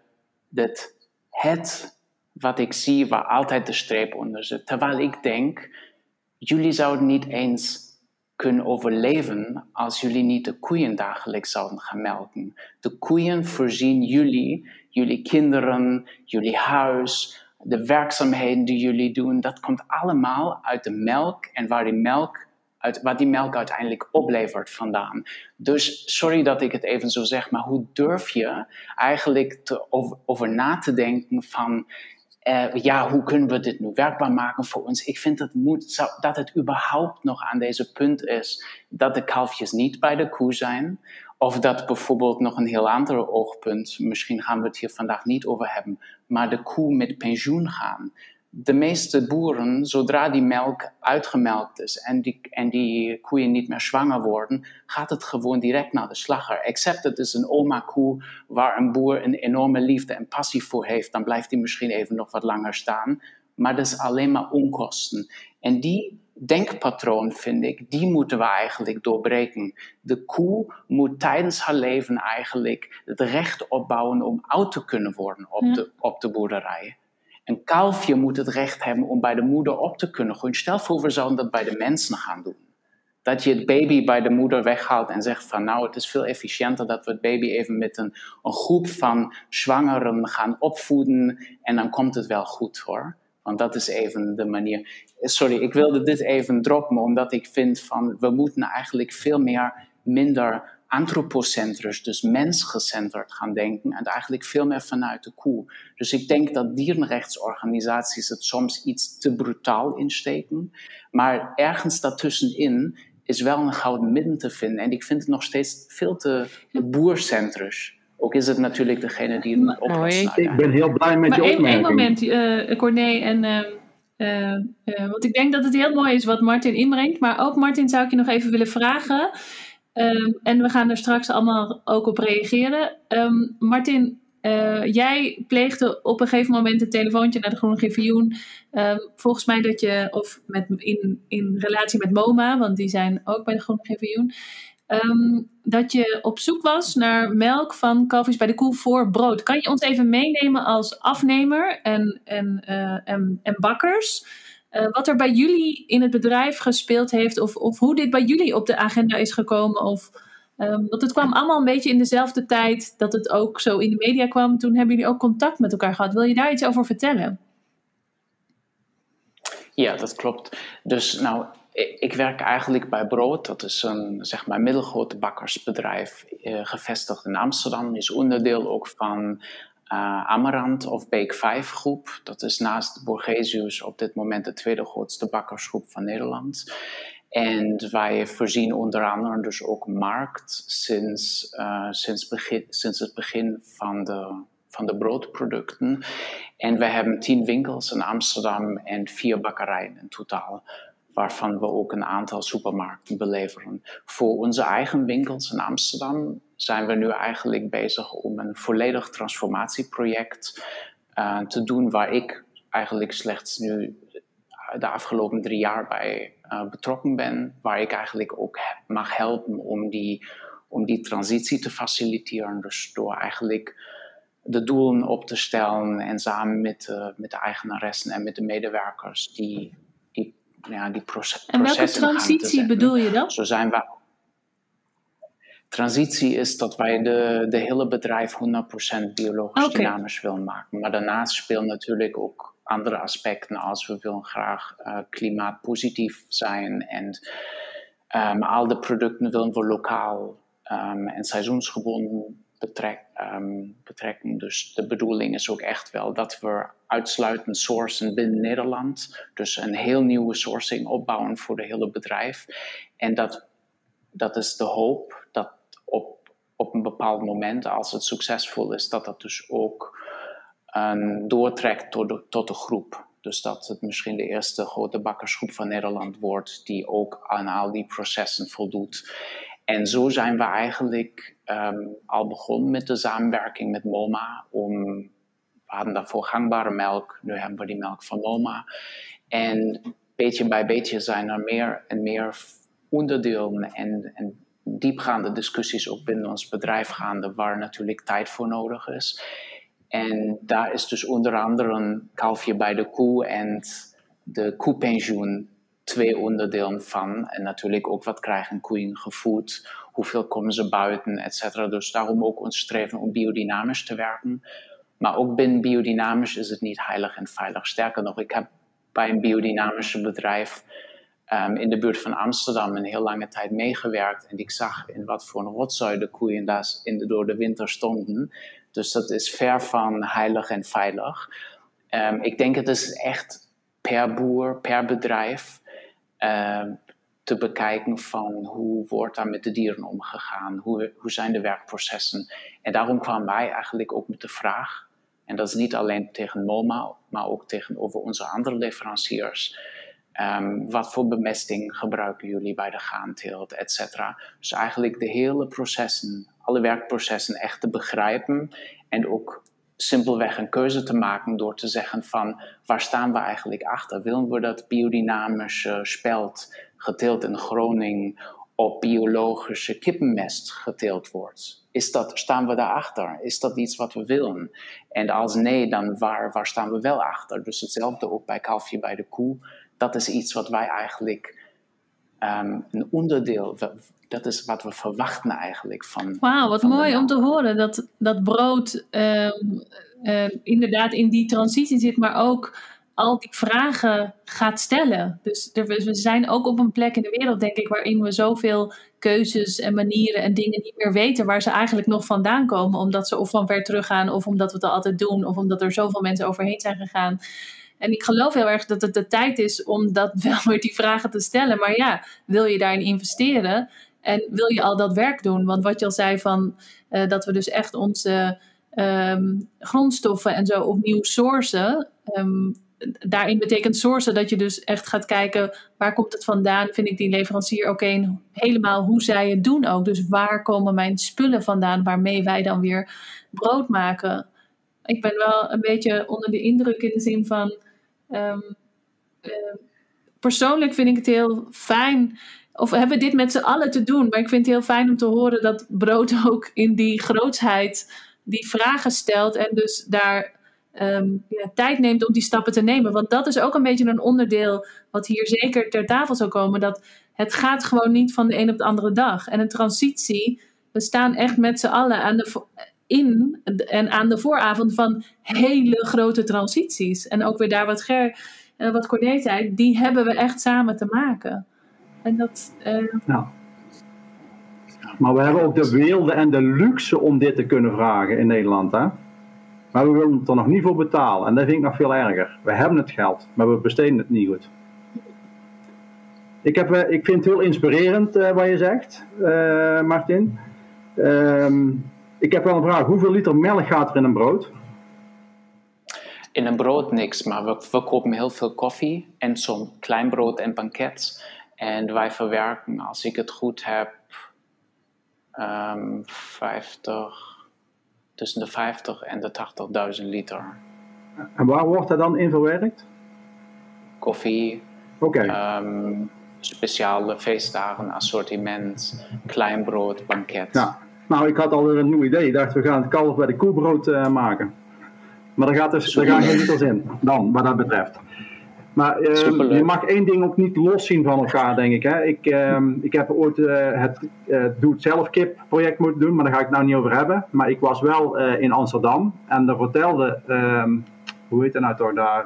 het, het wat ik zie waar altijd de streep onder zit. Terwijl ik denk, jullie zouden niet eens kunnen overleven als jullie niet de koeien dagelijks zouden gaan melken. De koeien voorzien jullie, jullie kinderen, jullie huis, de werkzaamheden die jullie doen. Dat komt allemaal uit de melk en waar die melk, uit, wat die melk uiteindelijk oplevert vandaan. Dus sorry dat ik het even zo zeg, maar hoe durf je eigenlijk te, over, over na te denken van uh, ja, hoe kunnen we dit nu werkbaar maken voor ons? Ik vind dat, moet, dat het überhaupt nog aan deze punt is dat de kalfjes niet bij de koe zijn. Of dat bijvoorbeeld nog een heel ander oogpunt, misschien gaan we het hier vandaag niet over hebben, maar de koe met pensioen gaan. De meeste boeren, zodra die melk uitgemelkt is en die, en die koeien niet meer zwanger worden, gaat het gewoon direct naar de slagger. Except het is een oma koe waar een boer een enorme liefde en passie voor heeft, dan blijft die misschien even nog wat langer staan. Maar dat is alleen maar onkosten. En die denkpatroon, vind ik, die moeten we eigenlijk doorbreken. De koe moet tijdens haar leven eigenlijk het recht opbouwen om oud te kunnen worden op, de, op de boerderij. Een kalfje moet het recht hebben om bij de moeder op te kunnen groeien. Stel voor, we zouden dat bij de mensen gaan doen. Dat je het baby bij de moeder weghaalt en zegt van nou, het is veel efficiënter dat we het baby even met een, een groep van zwangeren gaan opvoeden en dan komt het wel goed hoor. Want dat is even de manier. Sorry, ik wilde dit even droppen, omdat ik vind van we moeten eigenlijk veel meer minder antropocentrisch, dus mensgecentreerd gaan denken en eigenlijk veel meer vanuit de koe. Dus ik denk dat dierenrechtsorganisaties het soms iets te brutaal insteken, maar ergens daartussenin is wel een gouden midden te vinden. En ik vind het nog steeds veel te boercentrisch. Ook is het natuurlijk degene die het oplost. Nou. Ik ben heel blij met Maar je één, één opmerking. moment, eh Corné en... eh, eh, want ik denk dat het heel mooi is wat Martin inbrengt. Maar ook Martin zou ik je nog even willen vragen. Ehm, en we gaan er straks allemaal ook op reageren. Ehm, Martin, eh, jij pleegde op een gegeven moment een telefoontje naar de Groene Griffioen. Ehm, volgens mij dat je, of met, in, in relatie met MoMA, want die zijn ook bij de Groene Griffioen. dat je op zoek was naar melk van kalfjes bij de koe voor brood. Kan je ons even meenemen als afnemer en, en, eh, en, en bakkers? Eh, wat er bij jullie in het bedrijf gespeeld heeft, of, of hoe dit bij jullie op de agenda is gekomen? Of, ehm, want het kwam allemaal een beetje in dezelfde tijd dat het ook zo in de media kwam. Toen hebben jullie ook contact met elkaar gehad. Wil je daar iets over vertellen? Ja, dat klopt. Dus nou, ik werk eigenlijk bij Brood. Dat is een zeg maar, middelgrote bakkersbedrijf, eh, gevestigd in Amsterdam. Is onderdeel ook van uh, Amarant of Beek 5 groep. Dat is naast Borgesius op dit moment de tweede grootste bakkersgroep van Nederland. En wij voorzien onder andere dus ook markt sinds, uh, sinds, sinds het begin van de, van de broodproducten. En we hebben tien winkels in Amsterdam en vier bakkerijen in totaal waarvan we ook een aantal supermarkten beleveren. Voor onze eigen winkels in Amsterdam zijn we nu eigenlijk bezig om een volledig transformatieproject uh, te doen, waar ik eigenlijk slechts nu de afgelopen drie jaar bij uh, betrokken ben, waar ik eigenlijk ook mag helpen om die, om die transitie te faciliteren. Dus door eigenlijk de doelen op te stellen en samen met, uh, met de eigenaressen en met de medewerkers die ja, die proces, en welke transitie bedoel je dan? Zo zijn we. Transitie is dat wij de, de hele bedrijf 100% biologisch okay. dynamisch willen maken. Maar daarnaast spelen natuurlijk ook andere aspecten als we willen graag uh, klimaatpositief zijn en um, al de producten willen we lokaal um, en seizoensgebonden betrek, um, betrekken. Dus de bedoeling is ook echt wel dat we uitsluitend sourcen binnen Nederland. Dus een heel nieuwe sourcing opbouwen voor de hele bedrijf. En dat, dat is de hoop dat op, op een bepaald moment, als het succesvol is, dat dat dus ook um, doortrekt tot de, tot de groep. Dus dat het misschien de eerste grote bakkersgroep van Nederland wordt die ook aan al die processen voldoet. En zo zijn we eigenlijk um, al begonnen met de samenwerking met MoMA. Om, we hadden daarvoor gangbare melk, nu hebben we die melk van MoMA. En beetje bij beetje zijn er meer en meer onderdelen en, en diepgaande discussies ook binnen ons bedrijf gaande, waar natuurlijk tijd voor nodig is. En daar is dus onder andere een kalfje bij de koe en de koepensioen twee onderdelen van. En natuurlijk ook wat krijgen koeien gevoed, hoeveel komen ze buiten, et cetera. Dus daarom ook ons streven om biodynamisch te werken. Maar ook binnen biodynamisch is het niet heilig en veilig. Sterker nog, ik heb bij een biodynamisch bedrijf um, in de buurt van Amsterdam een heel lange tijd meegewerkt. En ik zag in wat voor een rotzooi de koeien daar de, door de winter stonden. Dus dat is ver van heilig en veilig. Um, ik denk het is echt per boer, per bedrijf Ehm, te bekijken van hoe wordt daar met de dieren omgegaan, hoe, hoe zijn de werkprocessen. En daarom kwamen wij eigenlijk ook met de vraag, en dat is niet alleen tegen MoMA, maar ook tegenover onze andere leveranciers. Um, wat voor bemesting gebruiken jullie bij de gaanteelt, et cetera. Dus eigenlijk de hele processen, alle werkprocessen echt te begrijpen en ook simpelweg een keuze te maken door te zeggen van waar staan we eigenlijk achter? Willen we dat biodynamische speld geteeld in Groningen op biologische kippenmest geteeld wordt? Is dat, staan we daarachter? Is dat iets wat we willen? En als nee, dan waar, waar staan we wel achter? Dus hetzelfde ook bij kalfje bij de koe. Dat is iets wat wij eigenlijk um, een onderdeel, dat is wat we verwachten eigenlijk van. Wauw, wat mooi om te horen dat, dat brood um, uh, inderdaad in die transitie zit, maar ook al die vragen gaat stellen. Dus er, we zijn ook op een plek in de wereld, denk ik, waarin we zoveel keuzes en manieren en dingen niet meer weten waar ze eigenlijk nog vandaan komen, omdat ze of van ver teruggaan, of omdat we het al altijd doen, of omdat er zoveel mensen overheen zijn gegaan. En ik geloof heel erg dat het de tijd is om dat wel weer die vragen te stellen. Maar ja, wil je daarin investeren? En wil je al dat werk doen? Want wat je al zei van uh, dat we dus echt onze um, grondstoffen en zo opnieuw sourcen. Um, daarin betekent sourcen dat je dus echt gaat kijken waar komt het vandaan. Vind ik die leverancier ook een helemaal hoe zij het doen ook. Dus waar komen mijn spullen vandaan waarmee wij dan weer brood maken. Ik ben wel een beetje onder de indruk in de zin van Um, uh, persoonlijk vind ik het heel fijn. Of hebben we dit met z'n allen te doen? Maar ik vind het heel fijn om te horen dat brood ook in die grootsheid die vragen stelt. En dus daar um, ja, tijd neemt om die stappen te nemen. Want dat is ook een beetje een onderdeel wat hier zeker ter tafel zou komen. Dat het gaat gewoon niet van de een op de andere dag. En een transitie, we staan echt met z'n allen aan de, in en aan de vooravond van hele grote transities. En ook weer daar wat Ger uh, wat Corné zei, die hebben we echt samen te maken. En dat... Ja. Maar we hebben ook de wilde en de luxe om dit te kunnen vragen in Nederland. Hè? Maar we willen het er nog niet voor betalen. En dat vind ik nog veel erger. We hebben het geld, maar we besteden het niet goed. Ik, heb, eh, ik vind het heel inspirerend wat je zegt, Martin. Ehm, ik heb wel een vraag. Hoeveel liter melk gaat er in een brood? In een brood niks, maar we verkopen heel veel koffie en zo'n klein brood en banket. En wij verwerken, als ik het goed heb, um, 50, tussen de 50 en de 80.000 liter. En waar wordt dat dan in verwerkt? Koffie, okay. um, speciale feestdagen, assortiment, klein brood, banket. Ja. Nou, ik had alweer een nieuw idee. Ik dacht, we gaan het kalf bij de koelbrood uh, maken. Maar daar, gaat dus, daar gaan geen liters in, dan, wat dat betreft. Maar uh, je mag één ding ook niet loszien van elkaar, denk ik. Hè. Ik, uh, ik heb ooit uh, het Doe-het-zelf-kip project moeten doen, maar daar ga ik het nou niet over hebben. Maar ik was wel in Amsterdam en daar vertelde, ehm, hoe heet dat nou toch daar?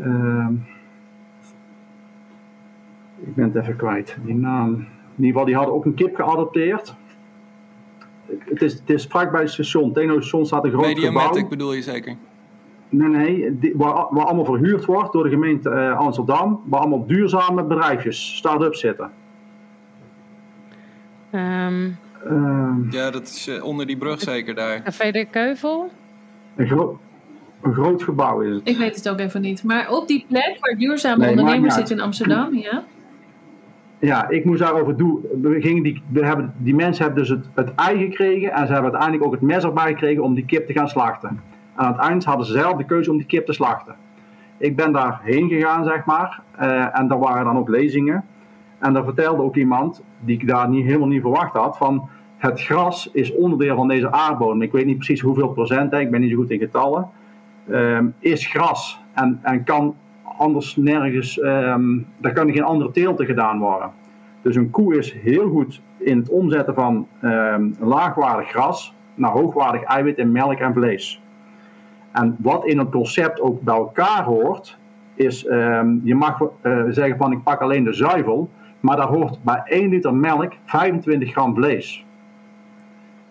Ehm, ik ben het even kwijt, die naam. In ieder geval, die hadden ook een kip geadopteerd. Het is, het is vlak bij het station. Het station staat een groot Mediamatic gebouw. bedoel je zeker? Nee, nee, die, waar, waar, allemaal verhuurd wordt door de gemeente uh, Amsterdam, waar allemaal duurzame bedrijfjes, start-ups zitten. Um, uh, ja, dat is uh, onder die brug zeker daar. Café de Keuvel? Een, gro een, groot gebouw is het. Ik weet het ook even niet. Maar op die plek waar duurzame nee, ondernemers zitten in Amsterdam, ja? Ja, ik moest daarover doen. We gingen die, hebben, die mensen hebben dus het, ei gekregen en ze hebben uiteindelijk ook het mes erbij gekregen om die kip te gaan slachten. En aan het eind hadden ze zelf de keuze om die kip te slachten. Ik ben daar heen gegaan, zeg maar. Uh, en daar waren dan ook lezingen. En daar vertelde ook iemand, die ik daar niet, helemaal niet verwacht had, van het gras is onderdeel van deze aardbodem. Ik weet niet precies hoeveel procent, hè, ik ben niet zo goed in getallen. Um, is gras en, en kan anders nergens, um, daar kunnen geen andere teelten gedaan worden. Dus een koe is heel goed in het omzetten van um, laagwaardig gras naar hoogwaardig eiwit in melk en vlees. En wat in het concept ook bij elkaar hoort, is um, je mag uh, zeggen van ik pak alleen de zuivel, maar daar hoort bij 1 liter melk 25 gram vlees.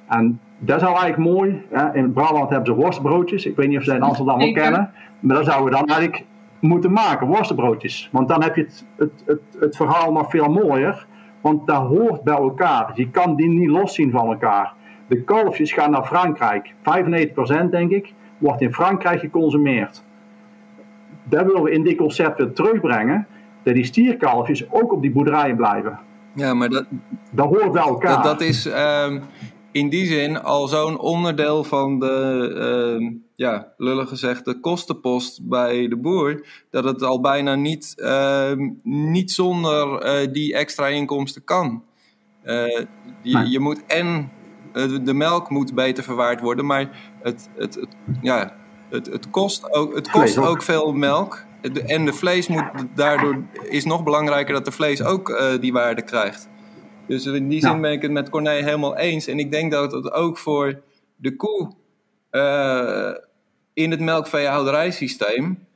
En dat is eigenlijk mooi. Hè? In Brabant hebben ze worstbroodjes. Ik weet niet of ze in Amsterdam ook kennen. Maar dat zouden we dan eigenlijk moeten maken, worstenbroodjes. Want dan heb je het, het, het, het verhaal nog veel mooier. Want dat hoort bij elkaar. Je kan die niet loszien van elkaar. De kalfjes gaan naar Frankrijk. 95% denk ik wordt in Frankrijk geconsumeerd. Dat willen we in dit concept weer terugbrengen. Dat die stierkalfjes ook op die boerderijen blijven. Ja, maar dat, dat hoort bij elkaar. Dat, dat is um, in die zin al zo'n onderdeel van de, uh, ja, lullig gezegd, de kostenpost bij de boer. Dat het al bijna niet, uh, niet zonder uh, die extra inkomsten kan. je, nee. je moet en de melk moet beter verwaard worden, maar het, het, het, ja, het, het kost, ook, het kost ook. veel melk. En de vlees moet daardoor is nog belangrijker dat de vlees ook die waarde krijgt. Dus in die zin ben ik het met Corné helemaal eens. En ik denk dat het ook voor de koe uh, in het melkveehouderijsysteem.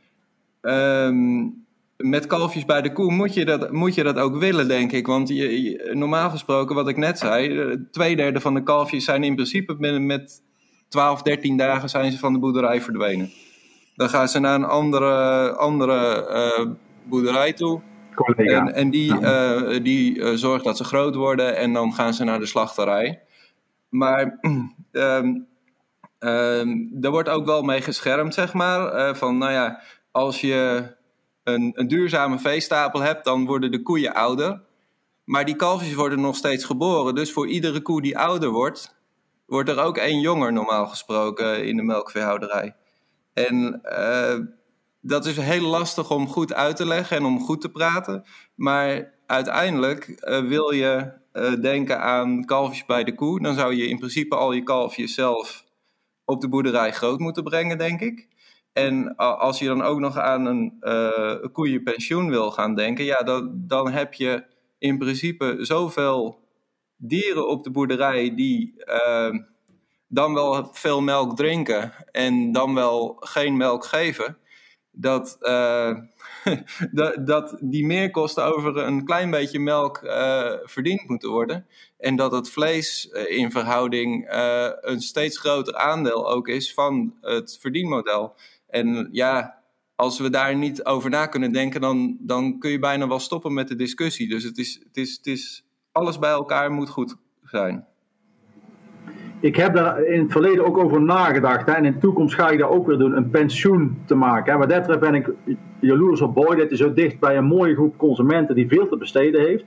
Um, met kalfjes bij de koe moet je dat, moet je dat ook willen, denk ik. Want je, je, normaal gesproken, wat ik net zei, twee derde van de kalfjes zijn in principe met, met 12, 13 dagen zijn ze van de boerderij verdwenen. Dan gaan ze naar een andere, andere uh, boerderij toe. Collega. En, en die, uh, die uh, zorgt dat ze groot worden en dan gaan ze naar de slachterij. Maar um, um, daar wordt ook wel mee geschermd, zeg maar. van, nou ja, als je een, een duurzame veestapel hebt, dan worden de koeien ouder. Maar die kalfjes worden nog steeds geboren. Dus voor iedere koe die ouder wordt, wordt er ook één jonger normaal gesproken in de melkveehouderij. En uh, dat is heel lastig om goed uit te leggen en om goed te praten. Maar uiteindelijk uh, wil je uh, denken aan kalfjes bij de koe. Dan zou je in principe al je kalfjes zelf op de boerderij groot moeten brengen, denk ik. En als je dan ook nog aan een, uh, koeienpensioen wil gaan denken, ja, dan, heb je in principe zoveel dieren op de boerderij die uh, dan wel veel melk drinken en dan wel geen melk geven. Dat, uh, dat, dat die meerkosten over een klein beetje melk uh, verdiend moeten worden. En dat het vlees uh, in verhouding een steeds groter aandeel ook is van het verdienmodel. En ja, als we daar niet over na kunnen denken, dan, dan kun je bijna wel stoppen met de discussie. Dus het is, het is, het is alles bij elkaar moet goed zijn. Ik heb daar in het verleden ook over nagedacht. Hè, en in de toekomst ga ik dat ook weer doen, een pensioen te maken. Hè. Wat dat betreft ben ik jaloers op Boy. Dit is zo dicht bij een mooie groep consumenten die veel te besteden heeft.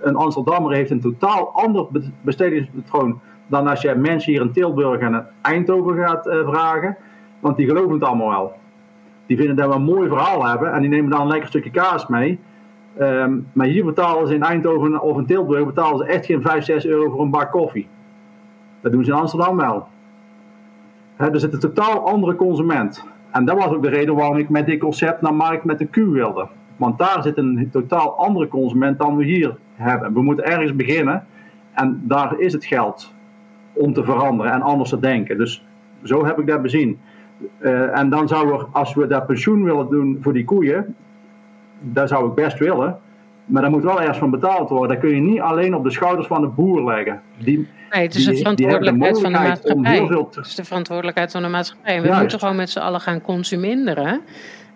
Een Amsterdammer heeft een totaal ander bestedingspatroon dan als je mensen hier in Tilburg en Eindhoven gaat uh, vragen. Want die geloven het allemaal wel. Die vinden dat we een mooi verhaal hebben en die nemen dan een lekker stukje kaas mee. Um, maar hier betalen ze in Eindhoven of in Tilburg betalen ze echt geen 5, 6 euro voor een bak koffie. Dat doen ze in Amsterdam wel. Het is een totaal andere consument. En dat was ook de reden waarom ik met dit concept naar markt met de Q wilde. Want daar zit een totaal andere consument dan we hier hebben. We moeten ergens beginnen en daar is het geld om te veranderen en anders te denken. Dus zo heb ik dat bezien. Uh, en dan zou er, als we dat pensioen willen doen voor die koeien, dat zou ik best willen. Maar daar moet wel ergens van betaald worden. Dat kun je niet alleen op de schouders van de boer leggen. Die, nee, het is de verantwoordelijkheid van de maatschappij. Het is de verantwoordelijkheid van de maatschappij. We moeten gewoon met z'n allen gaan consumeren.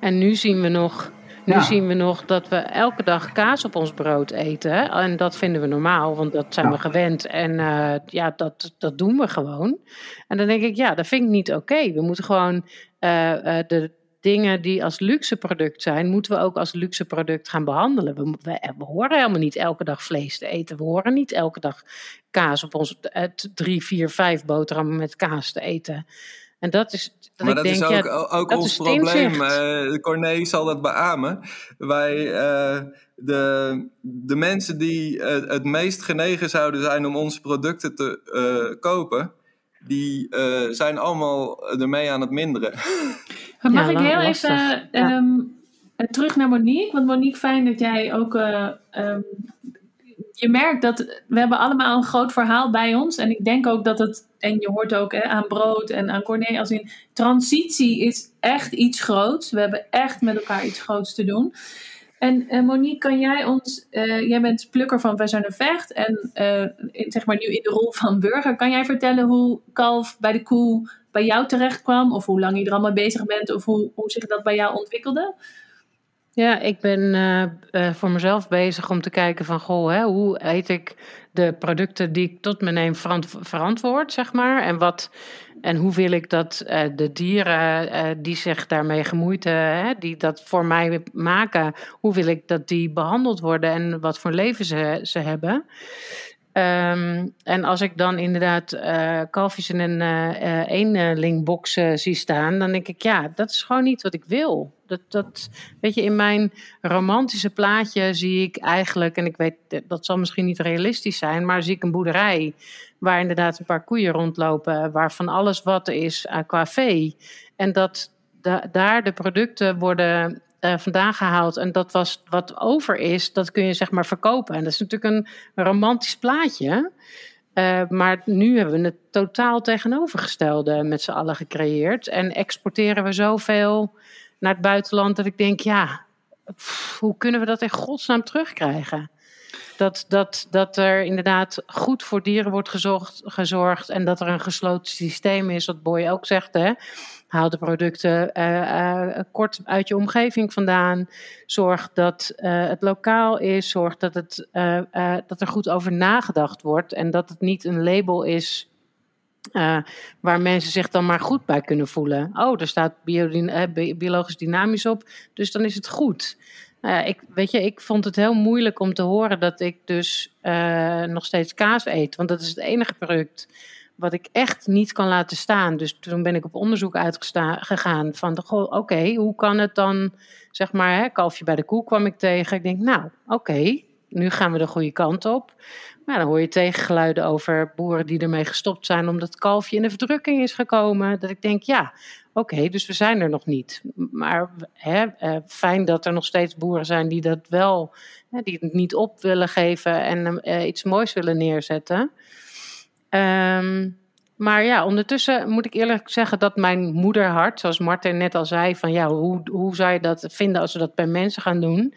En nu zien we nog nu zien we nog dat we elke dag kaas op ons brood eten. En dat vinden we normaal, want dat zijn we gewend. En uh, ja, dat, dat doen we gewoon. En dan denk ik, ja, dat vind ik niet oké. We moeten gewoon uh, uh, de dingen die als luxe product zijn, moeten we ook als luxe product gaan behandelen. We, we, we, horen helemaal niet elke dag vlees te eten. We horen niet elke dag kaas op ons, drie, vier, vijf boterhammen met kaas te eten. En dat is. Dat maar ik dat denk, is ook, ja, ook dat ons is probleem. Uh, Corné zal dat beamen. Wij, uh, de, de mensen die uh, het meest genegen zouden zijn om onze producten te kopen, die zijn allemaal ermee aan het minderen. Mag ik heel lastig. even Ja. ehm, eh, terug naar Monique? Want Monique, fijn dat jij ook. eh, ehm, je merkt dat we hebben allemaal een groot verhaal bij ons. En ik denk ook dat het. En je hoort ook hè, aan Brood en aan Corné. Als in transitie is echt iets groots. We hebben echt met elkaar iets groots te doen. En eh, Monique, kan jij ons. eh, jij bent plukker van Wij Vecht. En in, zeg maar nu in de rol van burger. Kan jij vertellen hoe kalf bij de koe bij jou terecht kwam? Of hoe lang je er allemaal bezig bent? Of hoe, zich dat bij jou ontwikkelde? Ja, ik ben voor mezelf bezig om te kijken van, goh, hè, hoe eet ik de producten die ik tot me neem verant- verantwoord, zeg maar. En, wat, en hoe wil ik dat eh, de dieren eh, die zich daarmee gemoeid, eh, hè, die dat voor mij maken, hoe wil ik dat die behandeld worden en wat voor leven ze, ze hebben. Ehm, en als ik dan inderdaad eh kalfjes in een eh eh, eenlingbox eh, zie staan, dan denk ik, ja, dat is gewoon niet wat ik wil. Dat, dat, weet je, in mijn romantische plaatje zie ik eigenlijk, en ik weet, dat zal misschien niet realistisch zijn, maar zie ik een boerderij waar inderdaad een paar koeien rondlopen, waarvan alles wat is eh, qua vee. En dat da- daar de producten worden eh, vandaan gehaald en dat was wat over is, dat kun je zeg maar verkopen. En dat is natuurlijk een romantisch plaatje. Eh, maar nu hebben we het totaal tegenovergestelde met z'n allen gecreëerd. En exporteren we zoveel naar het buitenland dat ik denk, ja, hoe kunnen we dat in godsnaam terugkrijgen? Dat, dat, dat er inderdaad goed voor dieren wordt gezorgd en dat er een gesloten systeem is, wat Boy ook zegt. Hè? Haal de producten eh, eh, kort uit je omgeving vandaan. Zorg dat eh, het lokaal is. Zorg dat, het, dat er goed over nagedacht wordt. En dat het niet een label is waar mensen zich dan maar goed bij kunnen voelen. Oh, er staat biologisch dynamisch op, dus dan is het goed. Nou ik, weet je, ik vond het heel moeilijk om te horen dat ik dus eh, nog steeds kaas eet. Want dat is het enige product wat ik echt niet kan laten staan. Dus toen ben ik op onderzoek uitgegaan van, oké, hoe kan het dan, zeg maar, hè, kalfje bij de koe kwam ik tegen. Ik denk, nou, oké, nu gaan we de goede kant op. Maar dan hoor je tegengeluiden over boeren die ermee gestopt zijn omdat het kalfje in de verdrukking is gekomen. Dat ik denk, ja, oké, dus we zijn er nog niet. Maar hè, eh, fijn dat er nog steeds boeren zijn die dat wel, hè, die het niet op willen geven en eh, iets moois willen neerzetten. Ehm, Maar ja, ondertussen moet ik eerlijk zeggen dat mijn moederhart, zoals Martin net al zei, van ja, hoe, hoe zou je dat vinden als we dat bij mensen gaan doen?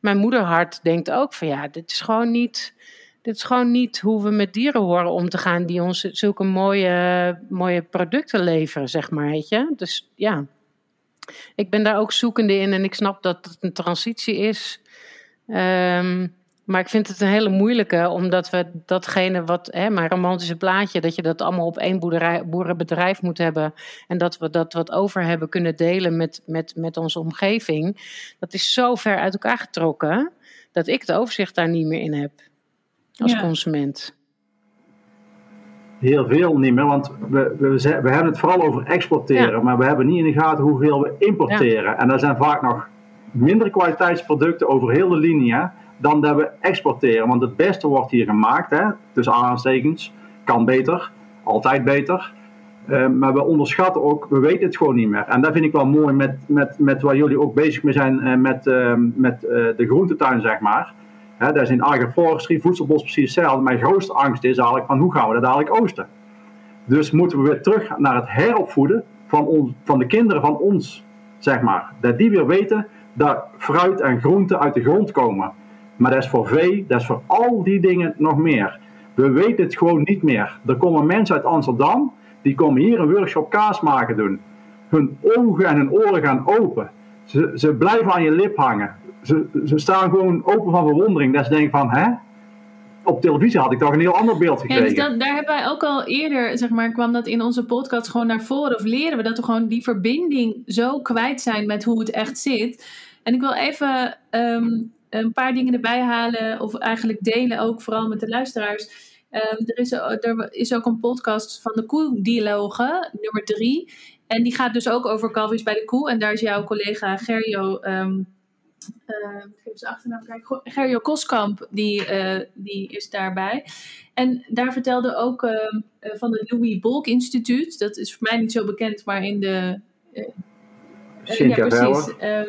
Mijn moederhart denkt ook van ja, dit is gewoon niet, dit is gewoon niet hoe we met dieren horen om te gaan die ons zulke mooie, mooie producten leveren, zeg maar, weet je. Dus ja, ik ben daar ook zoekende in en ik snap dat het een transitie is. Ehm, maar ik vind het een hele moeilijke, omdat we datgene wat, hè, mijn romantische plaatje, dat je dat allemaal op één boerderij, boerenbedrijf moet hebben. En dat we dat wat over hebben kunnen delen met, met, met onze omgeving. Dat is zo ver uit elkaar getrokken, dat ik het overzicht daar niet meer in heb. Als Ja. consument. Heel veel niet meer, want we, we, hebben het vooral over exporteren, Ja. maar we hebben niet in de gaten hoeveel we importeren. En dat zijn vaak nog minder kwaliteitsproducten over heel de linie hè, dan dat we exporteren. Want het beste wordt hier gemaakt, hè, tussen aanhalingstekens, kan beter, altijd beter. Eh, maar we onderschatten ook, we weten het gewoon niet meer. En dat vind ik wel mooi met, met, met waar jullie ook bezig mee zijn eh, met, eh, met eh, de groentetuin, zeg maar. Dat is in agroforestry, voedselbos precies hetzelfde. Mijn grootste angst is eigenlijk van hoe gaan we dat dadelijk oosten? Dus moeten we weer terug naar het heropvoeden van, van de kinderen van ons, zeg maar. Dat die weer weten dat fruit en groenten uit de grond komen. Maar dat is voor vee, dat is voor al die dingen nog meer. We weten het gewoon niet meer. Er komen mensen uit Amsterdam, die komen hier een workshop kaas maken doen. Hun ogen en hun oren gaan open. Ze, ze blijven aan je lip hangen. Ze, ze staan gewoon open van verwondering. Dat ze denken van, hè? Op televisie had ik toch een heel ander beeld Ja, gekregen. dus dat, daar hebben wij ook al eerder, zeg maar, kwam dat in onze podcast gewoon naar voren. Of leren we dat we gewoon die verbinding zo kwijt zijn met hoe het echt zit. En ik wil even ehm, een paar dingen erbij halen, of eigenlijk delen ook, vooral met de luisteraars. Ehm, er, is, er is ook een podcast van de Koe-dialogen, nummer drie. En die gaat dus ook over kalfjes bij de koe. En daar is jouw collega Gerjo ehm, eh, even zijn achternaam kijken. Gerjo Koskamp, die, eh, die is daarbij. En daar vertelde ook ehm, eh, van het Louis Bolk Instituut. Dat is voor mij niet zo bekend, maar in de. eh, ja, precies. Ehm,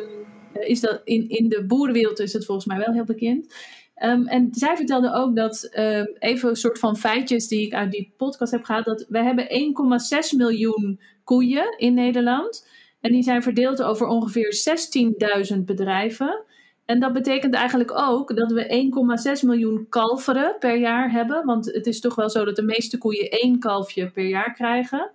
eh, is dat in, in de boerenwereld is het volgens mij wel heel bekend. En zij vertelde ook dat, even een soort van feitjes die ik uit die podcast heb gehaald, dat we hebben 1,6 miljoen koeien in Nederland. En die zijn verdeeld over ongeveer 16.000 bedrijven. En dat betekent eigenlijk ook dat we 1,6 miljoen kalveren per jaar hebben. Want het is toch wel zo dat de meeste koeien één kalfje per jaar krijgen.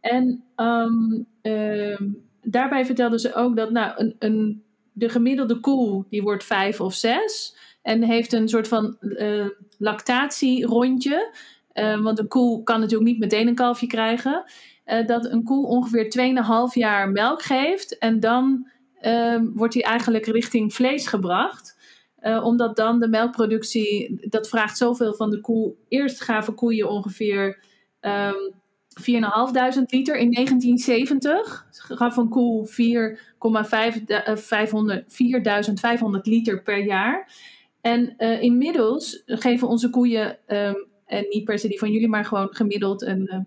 En ehm, ehm, daarbij vertelden ze ook dat nou, een, een, de gemiddelde koe die wordt vijf of zes. En heeft een soort van eh, lactatierondje. Eh, want een koe kan natuurlijk niet meteen een kalfje krijgen. Eh, dat een koe ongeveer 2,5 jaar melk geeft. En dan ehm, wordt hij eigenlijk richting vlees gebracht. Eh, omdat dan de melkproductie, dat vraagt zoveel van de koe. Eerst gaven koeien ongeveer ehm 4.500 liter in 1970. Gaf een koe 4,5 eh, 500 4.500 liter per jaar. En inmiddels geven onze koeien, ehm, en niet per se die van jullie, maar gewoon gemiddeld een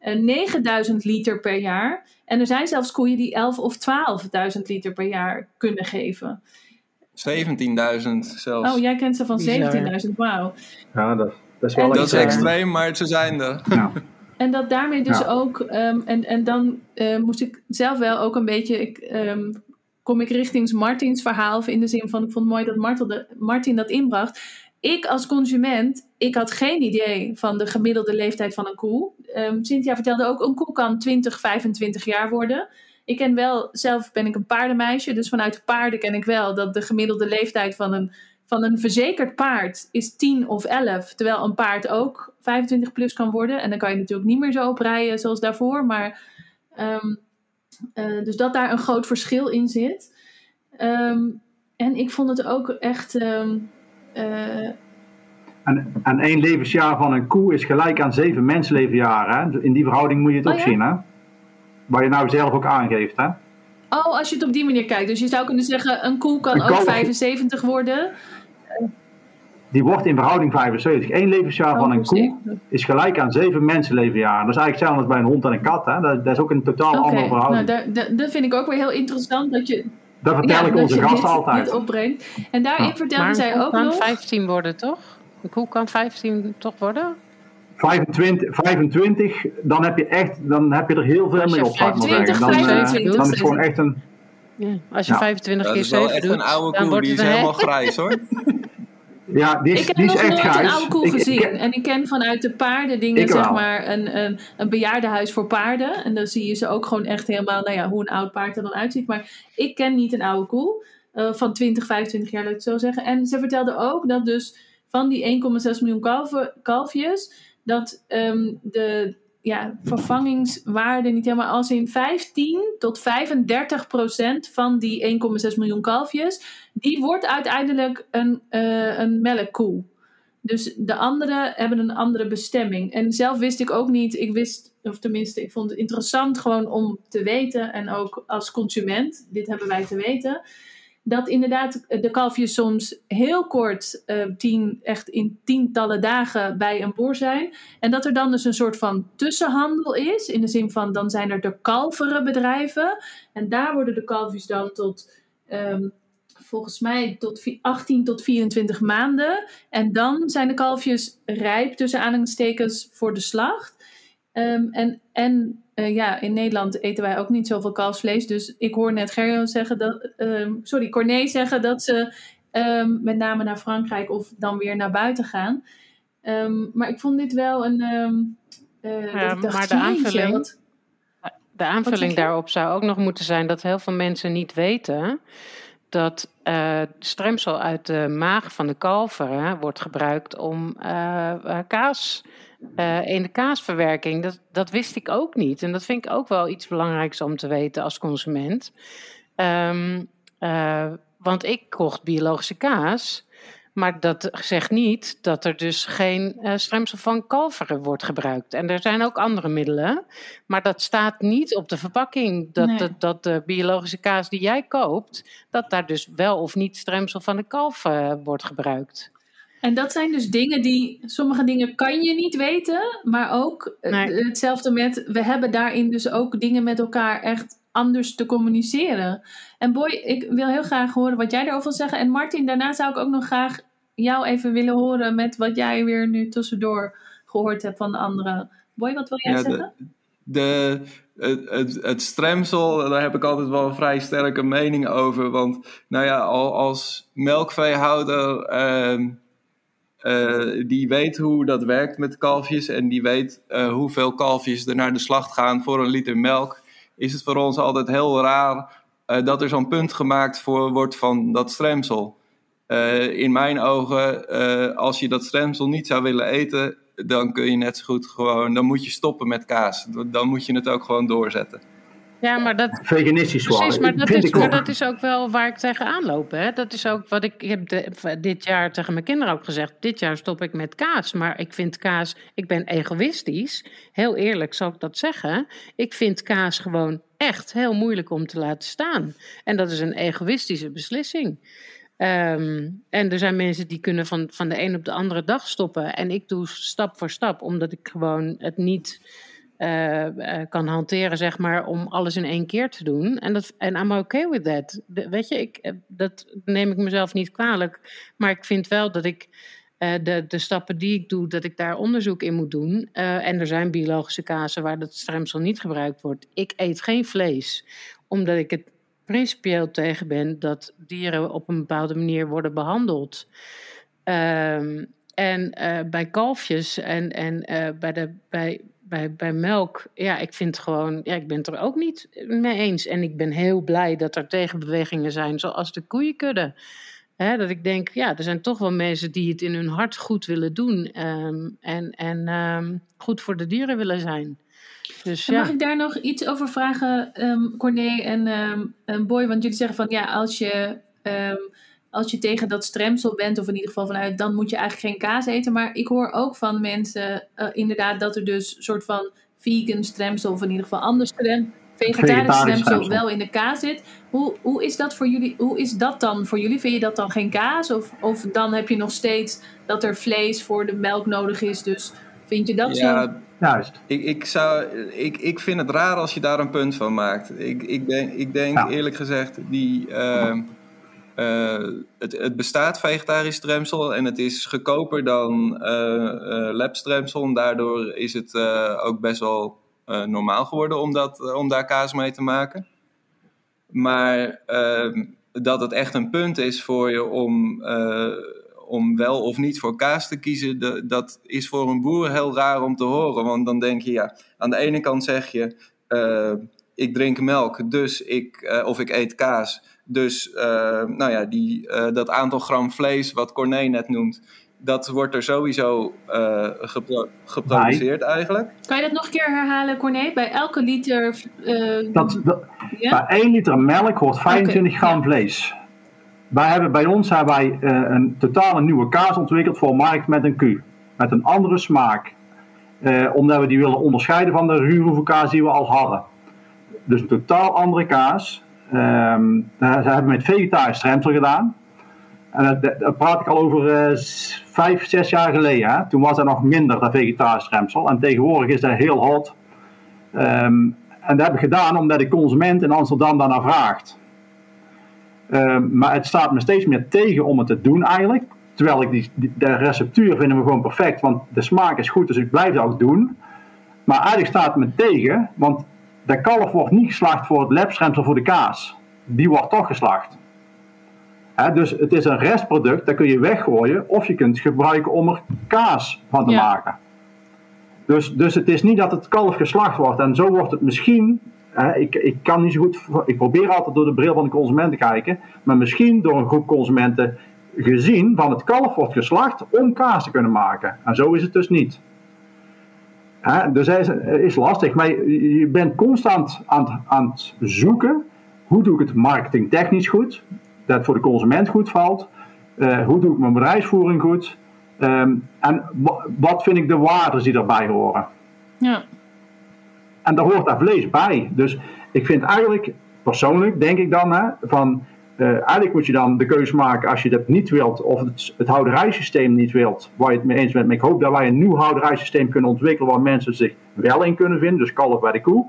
9000 liter per jaar. En er zijn zelfs koeien die 11 of 12.000 liter per jaar kunnen geven. 17.000 zelfs. Oh, jij kent ze van Bizar. 17.000, wauw. Ja, dat, dat is wel En- dat is eh, extreem, maar ze zijn er. Ja. En dat daarmee dus Ja. ook, ehm, en, en dan eh, moest ik zelf wel ook een beetje, ik, ehm, kom ik richting Martins verhaal, of in de zin van, ik vond het mooi dat Martel de, Martin dat inbracht. Ik als consument, ik had geen idee van de gemiddelde leeftijd van een koe. Ehm Cynthia vertelde ook, een koe kan 20, 25 jaar worden. Ik ken wel, zelf ben ik een paardenmeisje, dus vanuit de paarden ken ik wel dat de gemiddelde leeftijd van een, van een verzekerd paard is 10 of 11. Terwijl een paard ook 25 plus kan worden. En dan kan je natuurlijk niet meer zo oprijden zoals daarvoor. Maar ehm, eh, dus dat daar een groot verschil in zit. Ehm, en ik vond het ook echt. eh, En, en één levensjaar van een koe is gelijk aan zeven mensenlevenjaren. Hè? In die verhouding moet je het Oh ook ja? zien, hè? Waar je nou zelf ook aangeeft, hè? oh, als je het op die manier kijkt. Dus je zou kunnen zeggen: een koe kan Een ook kalf- 75 worden. Die wordt in verhouding 75. Eén levensjaar van een Oh, koe is gelijk aan zeven mensenlevenjaren. Dat is eigenlijk hetzelfde als bij een hond en een kat, hè? Dat, dat is ook een totaal Oké, andere nou, verhouding. daar- daar- dat vind ik ook weer heel interessant dat je, dat vertel ik onze gasten altijd. dit opbrengt. En daarin Ja. vertelde Maar zij ook kan nog. 15 worden, toch? Een koe kan 15 toch worden? 25, 25, dan heb je echt, dan heb je er heel veel mee op, zou ik maar 25, zeggen. Dan, eh, 25, dan is het gewoon echt een, Ja, als je Ja. 25 Dat keer is wel 7 echt doet, een oude dan koe, wordt die is het een helemaal grijs hoor. ja, die is, Ik heb die is nog echt nooit een grijs. oude koe Ik- ik- gezien. en ik ken vanuit de paardendingen, zeg maar, een, een, een bejaardenhuis voor paarden. En dan zie je ze ook gewoon echt helemaal, nou ja, hoe een oud paard er dan uitziet. Maar ik ken niet een oude koe. eh, van 20, 25 jaar, laat ik het zo zeggen. En ze vertelde ook dat dus van die 1,6 miljoen kalfjes, dat ehm, de ja, vervangingswaarde niet helemaal als in 15 tot 35 procent van die 1,6 miljoen kalfjes, die wordt uiteindelijk een, eh, een melkkoe. Dus de andere hebben een andere bestemming. En zelf wist ik ook niet, ik wist, of tenminste, ik vond het interessant gewoon om te weten, en ook als consument, dit hebben wij te weten, dat inderdaad de kalfjes soms heel kort, eh, tien, echt in tientallen dagen bij een boer zijn. En dat er dan dus een soort van tussenhandel is, in de zin van dan zijn er de kalvere bedrijven. En daar worden de kalfjes dan tot, ehm, volgens mij, tot vi- 18 tot 24 maanden. En dan zijn de kalfjes rijp, tussen aanhalingstekens, voor de slacht. Ehm, en en eh, ja, in Nederland eten wij ook niet zoveel kalfsvlees. Dus ik hoor net Gerjo zeggen dat, ehm, sorry, Corné zeggen dat ze ehm, met name naar Frankrijk of dan weer naar buiten gaan. Maar ik vond dit wel een. eh, Ja, dat ik dacht, maar de aanvulling- wat- De aanvulling daarop zou ook nog moeten zijn dat heel veel mensen niet weten dat eh stremsel uit de maag van de kalveren wordt gebruikt om kaas, eh, in de kaasverwerking. Dat, dat wist ik ook niet. En dat vind ik ook wel iets belangrijks om te weten als consument. Ehm, eh, want ik kocht biologische kaas. Maar dat zegt niet dat er dus geen eh, stremsel van kalveren wordt gebruikt. En er zijn ook andere middelen. Maar dat staat niet op de verpakking. Dat, Nee. dat, dat de biologische kaas die jij koopt, dat daar dus wel of niet stremsel van de kalf wordt gebruikt. En dat zijn dus dingen die, sommige dingen kan je niet weten, maar ook eh, Nee. hetzelfde met, we hebben daarin dus ook dingen met elkaar echt anders te communiceren. En Boy, ik wil heel graag horen wat jij daarover wil zeggen. En Martin, daarna zou ik ook nog graag jou even willen horen met wat jij weer nu tussendoor gehoord hebt van de anderen. Boy, wat wil jij Ja, de- zeggen? De, het, het, het stremsel, daar heb ik altijd wel een vrij sterke mening over. Want nou ja, al, als melkveehouder, ehm, eh, die weet hoe dat werkt met kalfjes en die weet eh, hoeveel kalfjes er naar de slacht gaan voor een liter melk, is het voor ons altijd heel raar eh, dat er zo'n punt gemaakt wordt van dat stremsel. In mijn ogen, als je dat stremsel niet zou willen eten, dan kun je net zo goed gewoon, dan moet je stoppen met kaas. Dan moet je het ook gewoon doorzetten. Ja, maar dat, Veganistisch Precies, worden. maar dat, is, maar ook. dat is ook wel waar ik tegenaan loop. Hè? Dat is ook wat ik, ik heb de- dit jaar tegen mijn kinderen ook gezegd. Dit jaar stop ik met kaas. Maar ik vind kaas, ik ben egoïstisch. Heel eerlijk zal ik dat zeggen. Ik vind kaas gewoon echt heel moeilijk om te laten staan. En dat is een egoïstische beslissing. Ehm, en er zijn mensen die kunnen van, van de een op de andere dag stoppen. En ik doe stap voor stap, omdat ik gewoon het niet eh, eh, kan hanteren, zeg maar, om alles in één keer te doen. En dat en I'm okay with that. Weet je, ik, eh, dat neem ik mezelf niet kwalijk. Maar ik vind wel dat ik de, de stappen die ik doe, dat ik daar onderzoek in moet doen. En er zijn biologische kazen waar dat stremsel niet gebruikt wordt. Ik eet geen vlees, omdat ik het principieel tegen ben dat dieren op een bepaalde manier worden behandeld. Ehm, en bij kalfjes en, en bij, de, bij, bij, bij melk, ja, ik vind gewoon, ja, ik ben het er ook niet mee eens. En ik ben heel blij dat er tegenbewegingen zijn, zoals de koeienkudde. Dat ik denk, ja, er zijn toch wel mensen die het in hun hart goed willen doen ehm, en, en ehm, goed voor de dieren willen zijn. Dus ja. Mag ik daar nog iets over vragen, ehm Corné en en Boy? Want jullie zeggen van ja, als je, als je tegen dat stremsel bent, of in ieder geval vanuit, dan moet je eigenlijk geen kaas eten. Maar ik hoor ook van mensen eh, inderdaad dat er dus een soort van vegan stremsel, of in ieder geval anders strem, vegetarisch stremsel, stremsel. wel in de kaas zit. Hoe, hoe is dat voor jullie? Hoe is dat dan voor jullie? Vind je dat dan geen kaas? Of, of dan heb je nog steeds dat er vlees voor de melk nodig is? Dus vind je dat zo? Ja, Juist. Ik, ik, zou, ik, ik vind het raar als je daar een punt van maakt. Ik, ik denk, ik denk Ja. eerlijk gezegd, die, ehm, het, het, bestaat vegetarisch stremsel en het is goedkoper dan uh, labstremsel. En daardoor is het ook best wel normaal geworden om, dat, om daar kaas mee te maken. Maar ehm, dat het echt een punt is voor je om, om wel of niet voor kaas te kiezen, dat is voor een boer heel raar om te horen. Want dan denk je, ja, aan de ene kant zeg je, ik drink melk, dus ik, of ik eet kaas. Dus uh, nou ja, die, uh, dat aantal gram vlees, wat Corné net noemt, dat wordt er sowieso uh, gepro geproduceerd eigenlijk. Kan je dat nog een keer herhalen, Corné? Bij elke liter. Dat, dat, ja? Bij 1 liter melk hoort 25 okay, gram ja. vlees. Wij hebben, bij ons hebben wij een totaal nieuwe kaas ontwikkeld voor markt met een Q. Met een andere smaak. omdat we die willen onderscheiden van de ruwe kaas die we al hadden. Dus een totaal andere kaas. Um, ze hebben met vegetarisch stremsel gedaan. En dat, praat ik al over uh, vijf, zes jaar geleden. Hè? Toen was er nog minder dat vegetarisch stremsel. En tegenwoordig is dat heel hot. Um, en dat heb ik gedaan omdat de consument in Amsterdam daarnaar vraagt. Um, maar het staat me steeds meer tegen om het te doen eigenlijk. Terwijl ik die, de receptuur vinden we gewoon perfect. Want de smaak is goed, dus ik blijf dat ook doen. Maar eigenlijk staat het me tegen. Want de kalf wordt niet geslacht voor het lepstremsel voor de kaas. Die wordt toch geslacht. dus het is een restproduct, dat kun je weggooien of je kunt gebruiken om er kaas van te maken. Dus, dus het is niet dat het kalf geslacht wordt en zo wordt het misschien. ik, ik kan niet zo goed. Ik probeer altijd door de bril van de consument te kijken, maar misschien door een groep consumenten gezien van het kalf wordt geslacht om kaas te kunnen maken. En zo is het dus niet. Hè? Dus het is lastig, maar je bent constant aan, aan het zoeken. Hoe doe ik het marketingtechnisch goed? Dat het voor de consument goed valt. Uh, hoe doe ik mijn bedrijfsvoering goed? Um, en wat vind ik de waarden die daarbij horen? Ja. En daar hoort daar vlees bij. Dus ik vind eigenlijk, persoonlijk denk ik dan, hè, van uh, eigenlijk moet je dan de keuze maken als je dat niet wilt, of het, het houderijsysteem niet wilt, waar je het mee eens bent. Maar ik hoop dat wij een nieuw houderijsysteem kunnen ontwikkelen waar mensen zich wel in kunnen vinden, dus kalf bij de koe.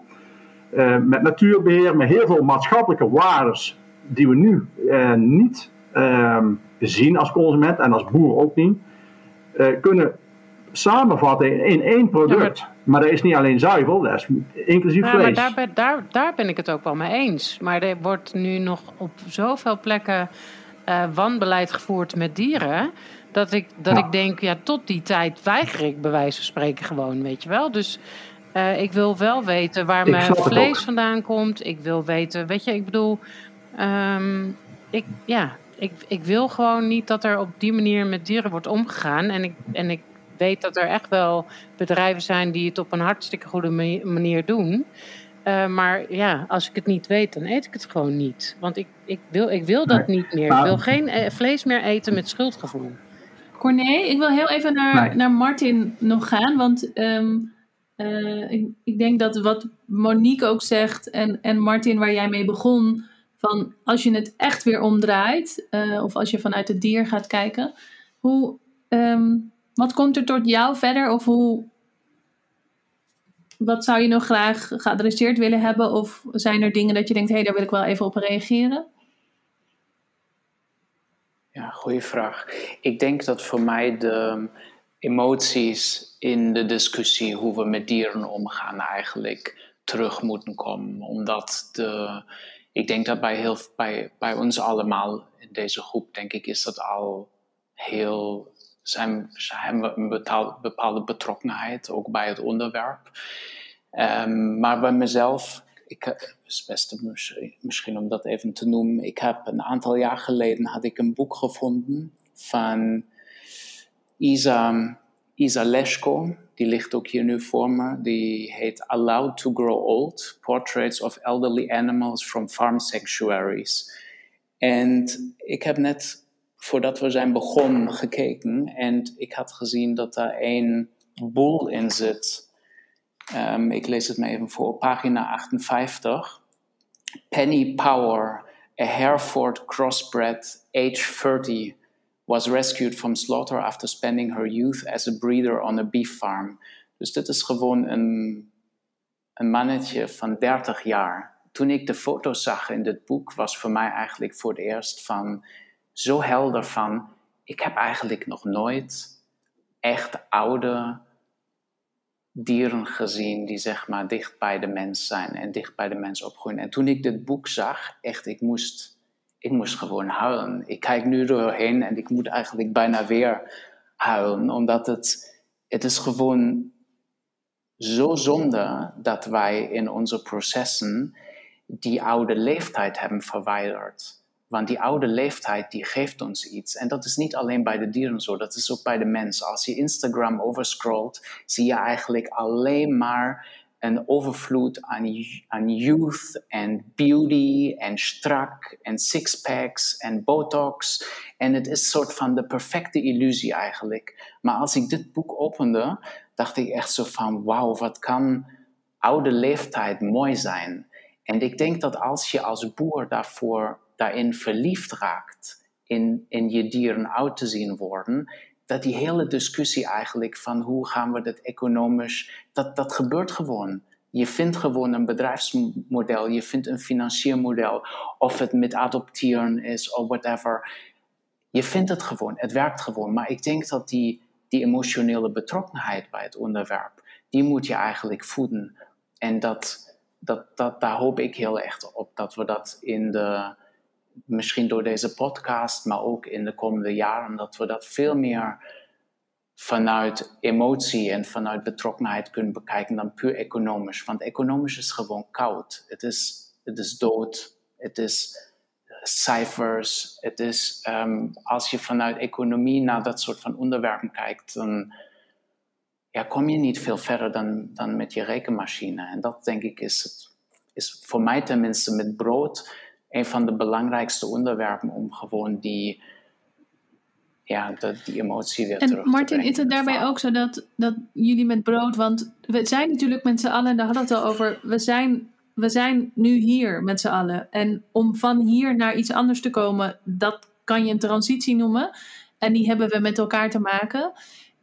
Uh, met natuurbeheer, met heel veel maatschappelijke waarden die we nu uh, niet ehm, zien als consument en als boer ook niet, kunnen samenvatten in één product. maar, dat is niet alleen zuivel, dat is inclusief ja, vlees. Maar daar, daar, daar ben ik het ook wel mee eens. Maar er wordt nu nog op zoveel plekken uh, wanbeleid gevoerd met dieren. Dat ik, dat ik denk, ja, tot die tijd weiger ik bij wijze van spreken gewoon, weet je wel. Dus uh, ik wil wel weten waar mijn vlees vandaan komt. Ik wil weten, weet je, ik bedoel, um, ik, ja, ik, ik wil gewoon niet dat er op die manier met dieren wordt omgegaan. En ik, en ik weet dat er echt wel bedrijven zijn die het op een hartstikke goede manier doen. Uh, maar ja, als ik het niet weet, dan eet ik het gewoon niet. Want ik, ik, wil, ik wil dat niet meer. Ik wil geen eh, vlees meer eten met schuldgevoel. Corné, ik wil heel even naar, naar Martin nog gaan. Want um, uh, ik, ik, denk dat wat Monique ook zegt en, en Martin, waar jij mee begon. Van als je het echt weer omdraait, uh, of als je vanuit het dier gaat kijken. Hoe, um, wat komt er tot jou verder? Of hoe, wat zou je nog graag geadresseerd willen hebben? Of zijn er dingen dat je denkt, hé, hey, daar wil ik wel even op reageren? Ja, goede vraag. Ik denk dat voor mij de emoties in de discussie hoe we met dieren omgaan eigenlijk terug moeten komen. Omdat de, ik denk dat bij, heel, bij, bij ons allemaal in deze groep, denk ik, is dat al heel zijn, hebben een bepaalde betrokkenheid ook bij het onderwerp. Um, maar bij mezelf, ik, het is best misschien om dat even te noemen. Ik heb een aantal jaar geleden had ik een boek gevonden van Isa, Isa. Die ligt ook hier nu voor me. Die heet Allowed to Grow Old: Portraits of Elderly Animals from Farm Sanctuaries. En ik heb net voordat we zijn begonnen gekeken en ik had gezien dat daar een boel in zit. Um, ik lees het me even voor, pagina 58. Penny Power, a Hereford crossbred, age 30, was rescued from slaughter after spending her youth as a breeder on a beef farm. Dus dit is gewoon een, een mannetje van 30 jaar toen ik de foto's zag in dit boek, was voor mij eigenlijk voor het eerst van zo helder van, ik heb eigenlijk nog nooit echt oude dieren gezien die zeg maar dicht bij de mens zijn en dicht bij de mens opgroeien. En toen ik dit boek zag, echt, ik moest, ik moest gewoon huilen. Ik kijk nu doorheen en ik moet eigenlijk bijna weer huilen, omdat het, het is gewoon zo zonde dat wij in onze processen die oude leeftijd hebben verwijderd. Want die oude leeftijd die geeft ons iets. En dat is niet alleen bij de dieren zo, dat is ook bij de mens. Als je Instagram overscrollt, zie je eigenlijk alleen maar een overvloed aan, aan youth en beauty en strak en sixpacks en botox. En het is een soort van de perfecte illusie eigenlijk. Maar als ik dit boek opende, dacht ik echt zo van, wauw, wat kan oude leeftijd mooi zijn. En ik denk dat als je als boer daarvoor, daarin verliefd raakt, in, in je dieren oud te zien worden, dat die hele discussie eigenlijk van hoe gaan we dat economisch, dat, dat gebeurt gewoon. Je vindt gewoon een bedrijfsmodel, je vindt een financieel model, of het met adopteren is of whatever. Je vindt het gewoon, het werkt gewoon. Maar ik denk dat die, die emotionele betrokkenheid bij het onderwerp, die moet je eigenlijk voeden. En dat, dat, dat, daar hoop ik heel erg op dat we dat in de, misschien door deze podcast, maar ook in de komende jaren, dat we dat veel meer vanuit emotie en vanuit betrokkenheid kunnen bekijken dan puur economisch. Want economisch is gewoon koud. Het is, het is dood. Het is cijfers. Het is, ehm, als je vanuit economie naar dat soort van onderwerpen kijkt, dan ja, kom je niet veel verder dan, dan met je rekenmachine. En dat denk ik is, het, is voor mij tenminste met brood een van de belangrijkste onderwerpen om gewoon die, ja, dat, die emotie weer en terug te Martin, is het daarbij ook zo dat, dat jullie met brood, want we zijn natuurlijk met z'n allen, daar hadden we het al over, we zijn, we zijn nu hier met z'n allen. En om van hier naar iets anders te komen, dat kan je een transitie noemen. En die hebben we met elkaar te maken.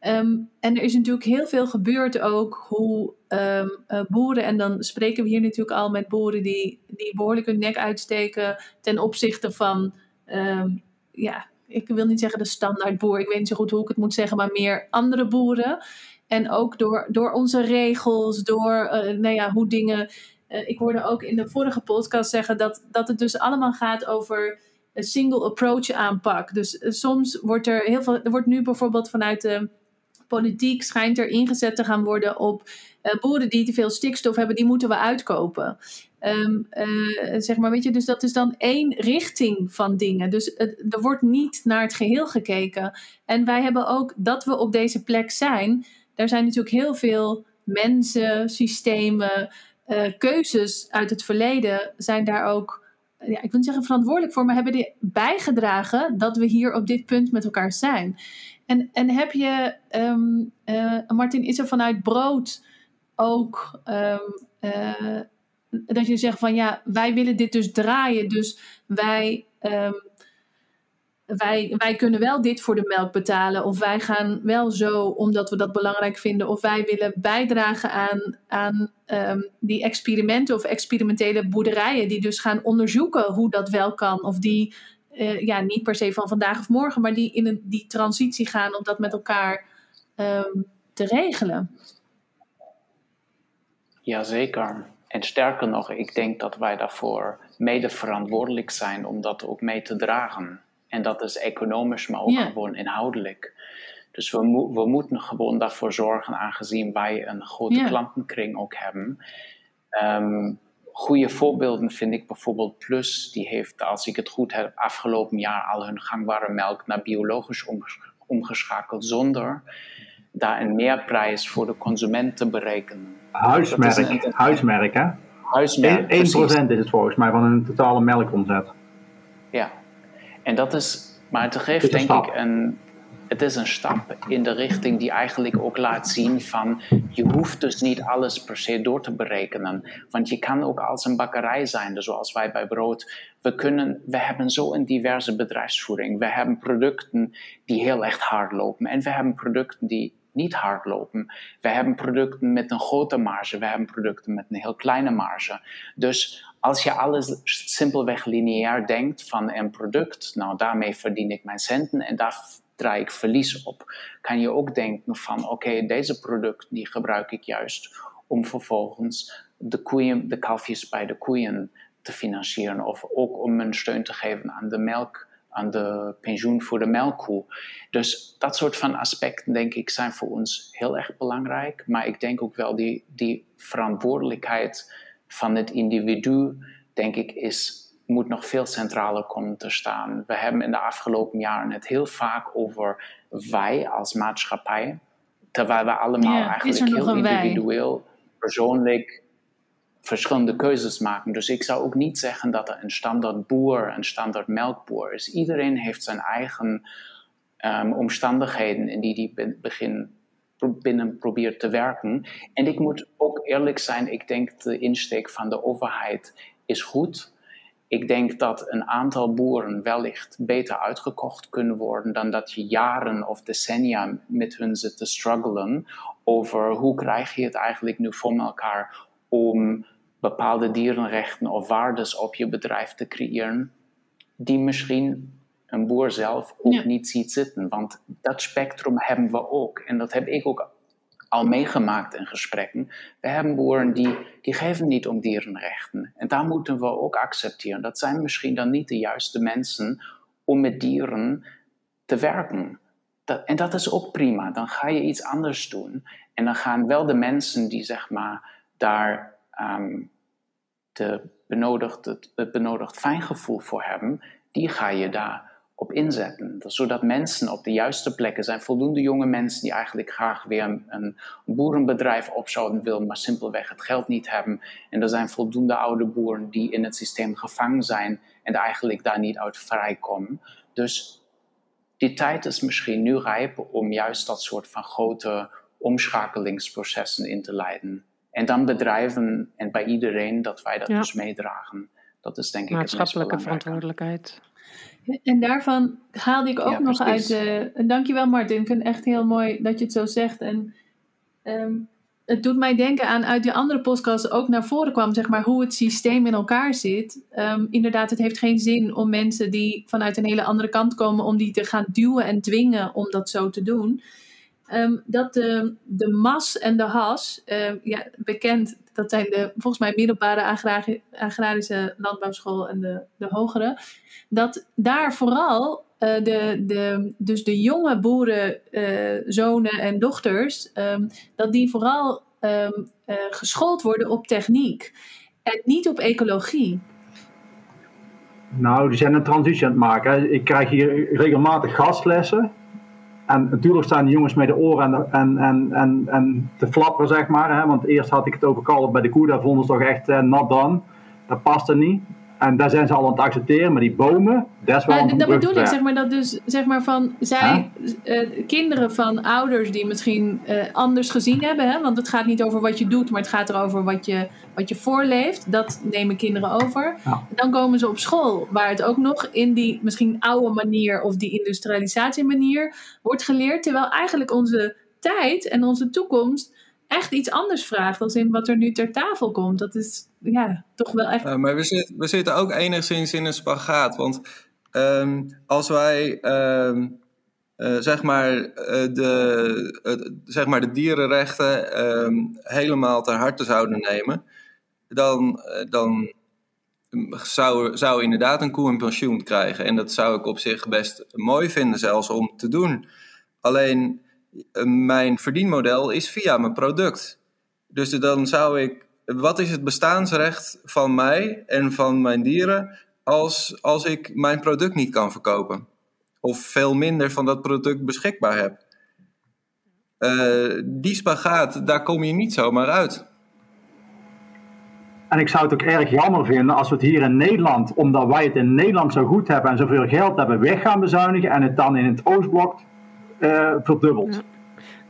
Ehm, en er is natuurlijk heel veel gebeurd ook hoe ehm, eh, boeren, en dan spreken we hier natuurlijk al met boeren die, die behoorlijk hun nek uitsteken ten opzichte van, ehm, ja, ik wil niet zeggen de standaard boer, ik weet niet zo goed hoe ik het moet zeggen, maar meer andere boeren. En ook door, door onze regels, door eh, nou ja, hoe dingen. eh, ik hoorde ook in de vorige podcast zeggen dat, dat het dus allemaal gaat over een single approach aanpak. Dus soms wordt er heel veel. Er wordt nu bijvoorbeeld vanuit de politiek schijnt er ingezet te gaan worden op eh, boeren die te veel stikstof hebben, die moeten we uitkopen. Ehm, eh, zeg maar, weet je, dus dat is dan één richting van dingen. Dus het- er wordt niet naar het geheel gekeken. En wij hebben ook dat we op deze plek zijn. Daar zijn natuurlijk heel veel mensen, systemen, eh, keuzes uit het verleden zijn daar ook. Ja, ik wil niet zeggen verantwoordelijk voor, maar hebben bijgedragen dat we hier op dit punt met elkaar zijn. En, en heb je, ehm, eh, Martin, is er vanuit brood ook ehm, eh, dat je zegt van ja, wij willen dit dus draaien, dus wij, ehm, wij, wij kunnen wel dit voor de melk betalen, of wij gaan wel zo omdat we dat belangrijk vinden, of wij willen bijdragen aan, aan die experimenten of experimentele boerderijen, die dus gaan onderzoeken hoe dat wel kan, of die eh, ja, niet per se van vandaag of morgen, maar die in een, die transitie gaan om dat met elkaar ehm, te regelen. Jazeker. En sterker nog, ik denk dat wij daarvoor mede verantwoordelijk zijn om dat ook mee te dragen. En dat is economisch, maar ook Ja. gewoon inhoudelijk. Dus we, mo- we moeten gewoon daarvoor zorgen, aangezien wij een grote Ja. klantenkring ook hebben. Ehm goede voorbeelden vind ik bijvoorbeeld Plus. Die heeft, als ik het goed heb, afgelopen jaar al hun gangbare melk naar biologisch omges- omgeschakeld. Zonder daar een meerprijs voor de consument te berekenen. Huismerk, is een- huismerk hè? Huismerk, 1%, precies. is het volgens mij van hun totale melkomzet. Ja, en dat is, maar het geeft een denk stap. ik een, het is een stap in de richting die eigenlijk ook laat zien van, je hoeft dus niet alles per se door te berekenen. Want je kan ook als een bakkerij zijn, dus zoals wij bij Brood. We, kunnen, we hebben zo een diverse bedrijfsvoering. We hebben producten die heel echt hard lopen en we hebben producten die niet hard lopen. We hebben producten met een grote marge, we hebben producten met een heel kleine marge. Dus als je alles simpelweg lineair denkt van een product, nou daarmee verdien ik mijn centen en daar draai ik verlies op, kan je ook denken van oké, deze product die gebruik ik juist om vervolgens de, koeien, de kalfjes bij de koeien te financieren of ook om een steun te geven aan de melk, aan de pensioen voor de melkkoe. Dus dat soort van aspecten, denk ik, zijn voor ons heel erg belangrijk. Maar ik denk ook wel die, die verantwoordelijkheid van het individu, denk ik, is, moet nog veel centraler komen te staan. We hebben in de afgelopen jaren het heel vaak over wij als maatschappij, terwijl we allemaal eigenlijk heel individueel, persoonlijk verschillende keuzes maken. Dus ik zou ook niet zeggen dat er een standaard boer, een standaard melkboer is. Iedereen heeft zijn eigen um, omstandigheden in die die begin, binnen probeert te werken. En ik moet ook eerlijk zijn, ik denk de insteek van de overheid is goed. Ik denk dat een aantal boeren wellicht beter uitgekocht kunnen worden dan dat je jaren of decennia met hun zit te struggelen over hoe krijg je het eigenlijk nu voor elkaar om bepaalde dierenrechten of waardes op je bedrijf te creëren, die misschien een boer zelf ook niet ziet zitten. Want dat spectrum hebben we ook. En dat heb ik ook al meegemaakt in gesprekken. We hebben boeren die, die geven niet om dierenrechten. En daar moeten we ook accepteren. Dat zijn misschien dan niet de juiste mensen om met dieren te werken. En dat is ook prima. Dan ga je iets anders doen. En dan gaan wel de mensen die zeg maar daar um, de benodigd, het, het benodigd fijngevoel voor hebben, die ga je daar op inzetten. Zodat mensen op de juiste plekken zijn. Voldoende jonge mensen die eigenlijk graag weer een, een boerenbedrijf op zouden willen, maar simpelweg het geld niet hebben. En er zijn voldoende oude boeren die in het systeem gevangen zijn en eigenlijk daar niet uit vrijkomen. Dus die tijd is misschien nu rijp om juist dat soort van grote omschakelingsprocessen in te leiden. En dan bedrijven en bij iedereen dat wij dat dus meedragen. Dat is denk ik Maatschappelijke verantwoordelijkheid. En daarvan haalde ik ook nog uit. Uh, dankjewel Martin, ik vind het echt heel mooi dat je het zo zegt. En ehm, het doet mij denken aan uit die andere podcast ook naar voren kwam, zeg maar, hoe het systeem in elkaar zit. Um, inderdaad, het heeft geen zin om mensen die vanuit een hele andere kant komen, om die te gaan duwen en dwingen om dat zo te doen. Um, dat de, de MAS en de HAS, uh, ja, bekend, dat zijn de volgens mij middelbare agrarische landbouwschool en de, de hogere, dat daar vooral uh, de, de, dus de jonge boeren, uh, zonen en dochters, um, dat die vooral um, geschoold worden op techniek en niet op ecologie. Nou, die zijn een transitie aan het maken. Ik krijg hier regelmatig gastlessen en natuurlijk staan die jongens met de oren en, en, en, en, te flapperen, zeg maar. Hè? Want eerst had ik het over kalf bij de koe, daar vonden ze toch echt uh, nat dan. Dat paste niet. En daar zijn ze al aan het accepteren, maar die bomen, dat is wel maar, Dat bedoel ik, zeg maar, dat dus, zeg maar, van zij, uh, kinderen van ouders die misschien uh, anders gezien hebben, hè? want het gaat niet over wat je doet, maar het gaat erover wat je, wat je voorleeft, dat nemen kinderen over. Ja. Dan komen ze op school, waar het ook nog in die misschien oude manier of die industrialisatie manier wordt geleerd, terwijl eigenlijk onze tijd en onze toekomst echt iets anders vraagt als in wat er nu ter tafel komt. Dat is ja, toch wel echt. maar we, we zitten ook enigszins in een spagaat. Want um, als wij. Um, uh, zeg, maar, uh, de, zeg maar de dierenrechten um, helemaal ter harte zouden nemen, dan, dan zou, zou inderdaad een koe een pensioen krijgen. En dat zou ik op zich best mooi vinden, zelfs om te doen. Alleen mijn verdienmodel is via mijn product. Dus dan zou ik, wat is het bestaansrecht van mij en van mijn dieren als, als ik mijn product niet kan verkopen? Of veel minder van dat product beschikbaar heb. Uh, die spagaat, daar kom je niet zomaar uit. En ik zou het ook erg jammer vinden als we het hier in Nederland, omdat wij het in Nederland zo goed hebben en zoveel geld hebben, weg gaan bezuinigen en het dan in het Oostblok uh, verdubbeld.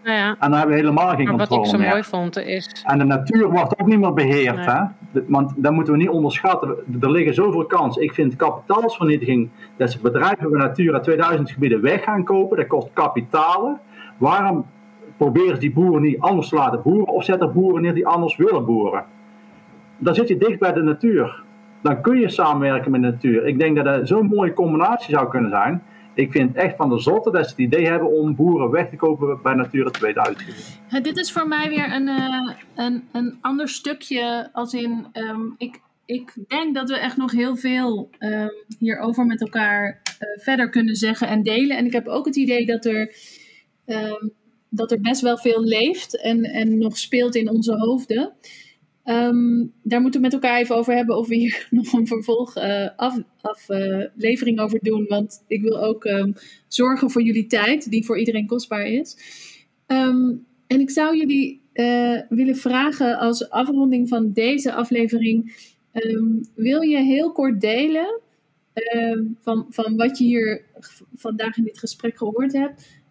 Nou ja. En dan hebben we helemaal geen maar controle Wat ik zo mooi vond is... En de natuur wordt ook niet meer beheerd. Hè? Want dat moeten we niet onderschatten. Er liggen zoveel kansen. Ik vind kapitaalsvernietiging, dat ze bedrijven van Natura 2000 gebieden weg gaan kopen, dat kost kapitalen. Waarom proberen ze die boeren niet anders te laten boeren of zetten boeren neer die anders willen boeren. Dan zit je dicht bij de natuur. Dan kun je samenwerken met de natuur. Ik denk dat dat zo'n mooie combinatie zou kunnen zijn. Ik vind echt van de zotte dat ze het idee hebben om boeren weg te kopen bij Natura 2000. Ja, dit is voor mij weer een, uh, een, een ander stukje. Als in, um, ik, ik denk dat we echt nog heel veel um, hierover met elkaar uh, verder kunnen zeggen en delen. En ik heb ook het idee dat er, um, dat er best wel veel leeft en, en nog speelt in onze hoofden. Um, daar moeten we met elkaar even over hebben of we hier nog een vervolg uh, af, uh, over doen. Want ik wil ook um, zorgen voor jullie tijd, die voor iedereen kostbaar is. Um, en ik zou jullie uh, willen vragen als afronding van deze aflevering. wil je heel kort delen van, van wat je hier vandaag in dit gesprek gehoord hebt?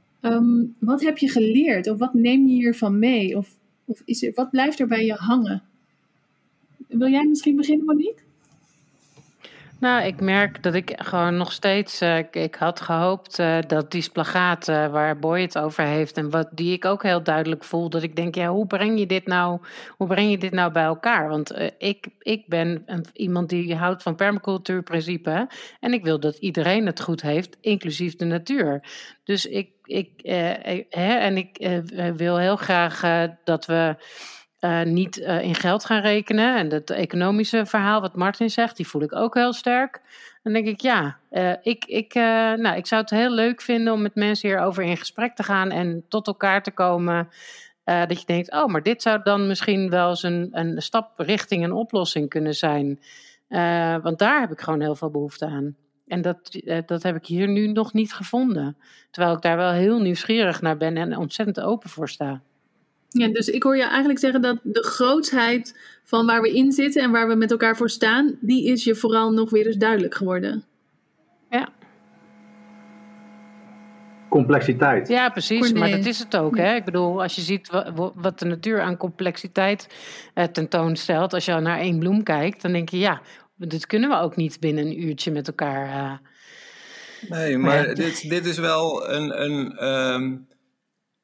wat heb je geleerd of wat neem je hiervan mee? Of, of is er, wat blijft er bij je hangen? Wil jij misschien beginnen, Monique? Nou, ik merk dat ik gewoon nog steeds. Uh, ik had gehoopt uh, dat die splagaat uh, waar Boy het over heeft. en wat, die ik ook heel duidelijk voel. dat ik denk: ja, hoe breng je dit nou, hoe breng je dit nou bij elkaar? Want ik, ik ben een, iemand die houdt van permacultuurprincipe. En ik wil dat iedereen het goed heeft, inclusief de natuur. Dus ik. ik hè, en ik wil heel graag dat we uh, niet uh, in geld gaan rekenen. En dat economische verhaal wat Martin zegt, die voel ik ook heel sterk. Dan denk ik, ja, uh, ik, ik, nou, ik zou het heel leuk vinden om met mensen hierover in gesprek te gaan en tot elkaar te komen. dat je denkt, oh, maar dit zou dan misschien wel eens een, een stap richting een oplossing kunnen zijn. want daar heb ik gewoon heel veel behoefte aan. En dat, dat heb ik hier nu nog niet gevonden. Terwijl ik daar wel heel nieuwsgierig naar ben en ontzettend open voor sta. Ja, dus ik hoor je eigenlijk zeggen dat de grootsheid van waar we in zitten en waar we met elkaar voor staan, die is je vooral nog weer eens duidelijk geworden. Ja. Complexiteit. Ja, precies. Maar dat is het ook. Hè? Ik bedoel, als je ziet wat de natuur aan complexiteit eh, tentoonstelt, als je naar één bloem kijkt, dan denk je, ja, dit kunnen we ook niet binnen een uurtje met elkaar. Uh... Nee, maar dit, dit is wel een. een um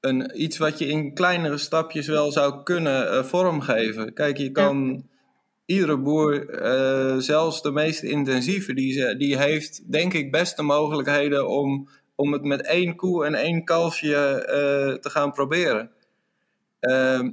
een, iets wat je in kleinere stapjes wel zou kunnen uh, vormgeven. Kijk, je kan iedere boer, uh, zelfs de meest intensieve, die, die heeft denk ik best de mogelijkheden om, om het met één koe en één kalfje uh, te gaan proberen. Ehm,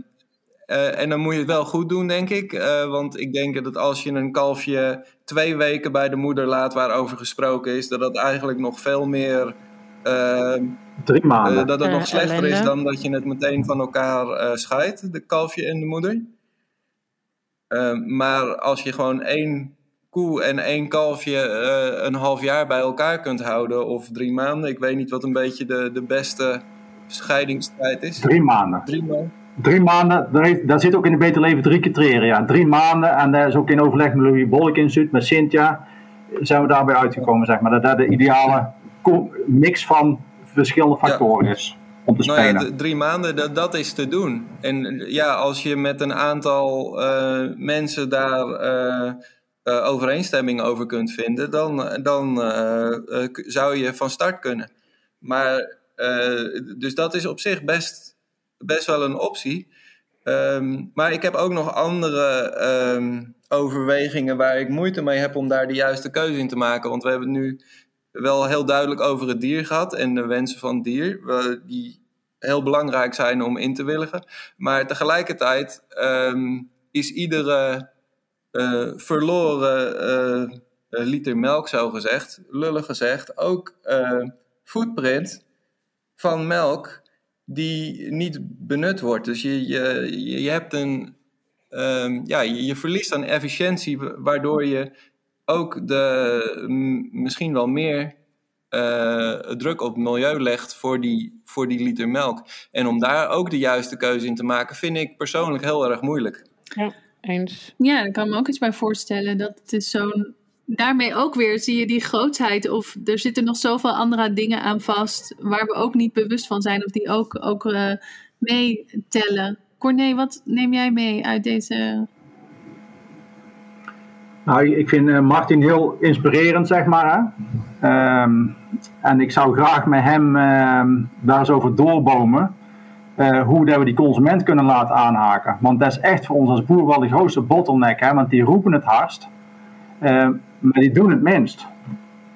en dan moet je het wel goed doen, denk ik. want ik denk dat als je een kalfje twee weken bij de moeder laat waarover gesproken is, dat dat eigenlijk nog veel meer Ehm, Drie maanden. Eh, dat het nog slechter is dan dat je het meteen van elkaar uh, scheidt, de kalfje en de moeder. Maar als je gewoon één koe en één kalfje uh, een half jaar bij elkaar kunt houden, of drie maanden, ik weet niet wat een beetje de, de beste scheidingstijd is. Drie maanden. Drie maanden. Drie maanden, daar, daar zit ook in de Beter Leven drie criteria. Ja. Drie maanden, en daar is ook in overleg met Louis Bolk Instituut, met Cynthia, zijn we daarbij uitgekomen, zeg maar. Dat dat de ideale mix van verschillende factoren is. Om te nou ja, drie maanden, dat, dat is te doen. En ja, als je met een aantal uh, mensen daar uh, uh, overeenstemming over kunt vinden, dan, dan zou je van start kunnen. Maar, dus dat is op zich best, best wel een optie. Um, maar ik heb ook nog andere um, overwegingen waar ik moeite mee heb om daar de juiste keuze in te maken. Want we hebben nu wel heel duidelijk over het dier gehad en de wensen van het dier, die heel belangrijk zijn om in te willigen. Maar tegelijkertijd ehm, is iedere uh, verloren uh, liter melk, zo gezegd, lullig gezegd, ook uh, footprint van melk die niet benut wordt. Dus je, je, je hebt een, um, ja, je, je verliest aan efficiëntie, waardoor je ook de, misschien wel meer uh, druk op het milieu legt voor die, voor die liter melk. En om daar ook de juiste keuze in te maken, vind ik persoonlijk heel erg moeilijk. Ja, eens. Ja, ik kan me ook iets bij voorstellen. Dat het is zo'n. Daarmee ook weer zie je die grootheid. Of er zitten nog zoveel andere dingen aan vast. waar we ook niet bewust van zijn. of die ook, ook uh, meetellen. Corné, wat neem jij mee uit deze nou, ik vind uh, Martin heel inspirerend, zeg maar. Um, en ik zou graag met hem uh, daar eens over doorbomen. uh, hoe dat we die consument kunnen laten aanhaken. Want dat is echt voor ons als boer wel de grootste bottleneck, hè, want die roepen het hardst, uh, maar die doen het minst.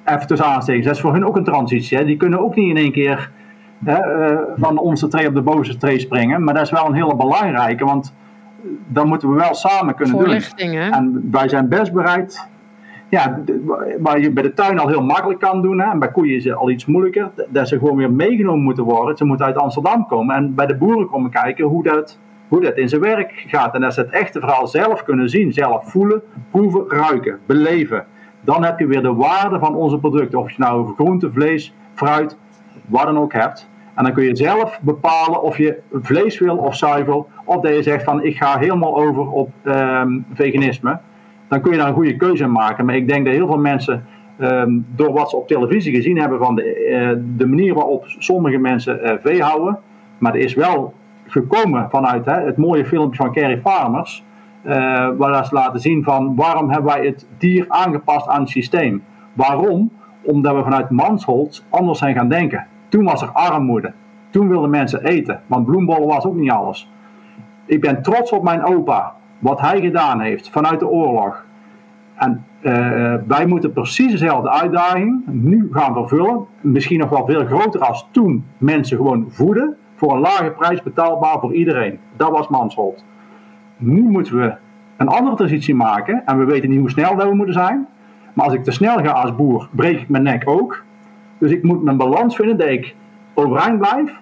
Even tussen aanstekens, dat is voor hun ook een transitie. Hè. Die kunnen ook niet in één keer hè, uh, van onze tree op de bovenste tree springen, maar dat is wel een hele belangrijke, want dan moeten we wel samen kunnen Voorlichting, doen. Hè? En wij zijn best bereid ja, waar je bij de tuin al heel makkelijk kan doen, hè, en bij koeien is het al iets moeilijker, dat ze gewoon weer meegenomen moeten worden. Ze moeten uit Amsterdam komen en bij de boeren komen kijken hoe dat, hoe dat in zijn werk gaat. En dat ze het echte verhaal zelf kunnen zien, zelf voelen, proeven, ruiken, beleven. Dan heb je weer de waarde van onze producten. Of je nou over groente, vlees, fruit, wat dan ook hebt. En dan kun je zelf bepalen of je vlees wil of zuivel. Of dat je zegt van ik ga helemaal over op um, veganisme dan kun je daar een goede keuze in maken. Maar ik denk dat heel veel mensen, um, door wat ze op televisie gezien hebben van de, uh, de manier waarop sommige mensen uh, vee houden, maar er is wel gekomen vanuit hè, het mooie filmpje van Kerry Farmers, uh, waar ze laten zien van waarom hebben wij het dier aangepast aan het systeem. Waarom? Omdat we vanuit Mansholt anders zijn gaan denken. Toen was er armoede. Toen wilden mensen eten, want bloembollen was ook niet alles. Ik ben trots op mijn opa wat hij gedaan heeft vanuit de oorlog. En uh, wij moeten precies dezelfde uitdaging nu gaan vervullen. Misschien nog wel veel groter als toen mensen gewoon voeden. Voor een lage prijs betaalbaar voor iedereen. Dat was Mansholt. Nu moeten we een andere transitie maken. En we weten niet hoe snel we moeten zijn. Maar als ik te snel ga als boer, breek ik mijn nek ook. Dus ik moet mijn balans vinden dat ik overeind blijf.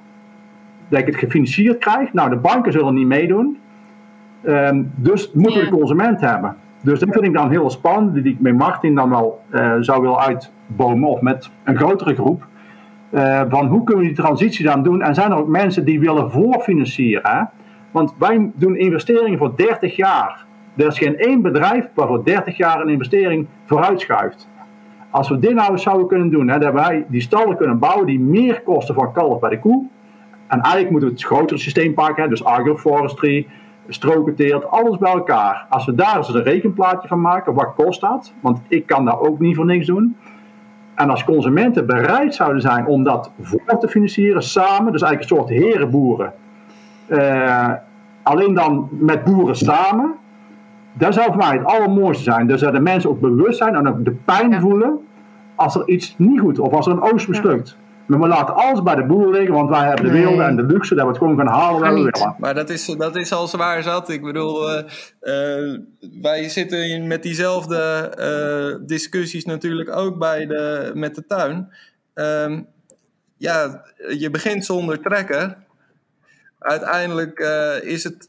Dat ik het gefinancierd krijg. Nou, de banken zullen niet meedoen. Um, dus moeten we de consument hebben. Dus dat vind ik dan heel spannend, die ik met Martin dan wel uh, zou willen uitbomen, of met een grotere groep. Uh, van hoe kunnen we die transitie dan doen? En zijn er ook mensen die willen voorfinancieren? Hè? Want wij doen investeringen voor 30 jaar. Er is geen één bedrijf waar voor 30 jaar een investering vooruitschuift. Als we dit nou zouden kunnen doen, hè, dat wij die stallen kunnen bouwen die meer kosten voor kalf bij de koe. En eigenlijk moeten we het grotere systeem pakken, dus agroforestry, strokenteelt, alles bij elkaar. Als we daar eens een rekenplaatje van maken, wat kost dat? Want ik kan daar ook niet voor niks doen. En als consumenten bereid zouden zijn om dat voor te financieren, samen, dus eigenlijk een soort herenboeren, uh, alleen dan met boeren samen, dat zou voor mij het allermooiste zijn. Dus dat de mensen ook bewust zijn en ook de pijn ja. voelen als er iets niet goed of als er een oost mislukt. Ja. Maar we laten alles bij de boer liggen, want wij hebben de nee. wilde en de luxe dat we het gewoon gaan halen waar we willen. Maar dat is, dat is al zwaar zat. Ik bedoel, uh, uh, wij zitten in, met diezelfde uh, discussies natuurlijk ook bij de, met de tuin. Um, ja, je begint zonder trekker. Uiteindelijk is het,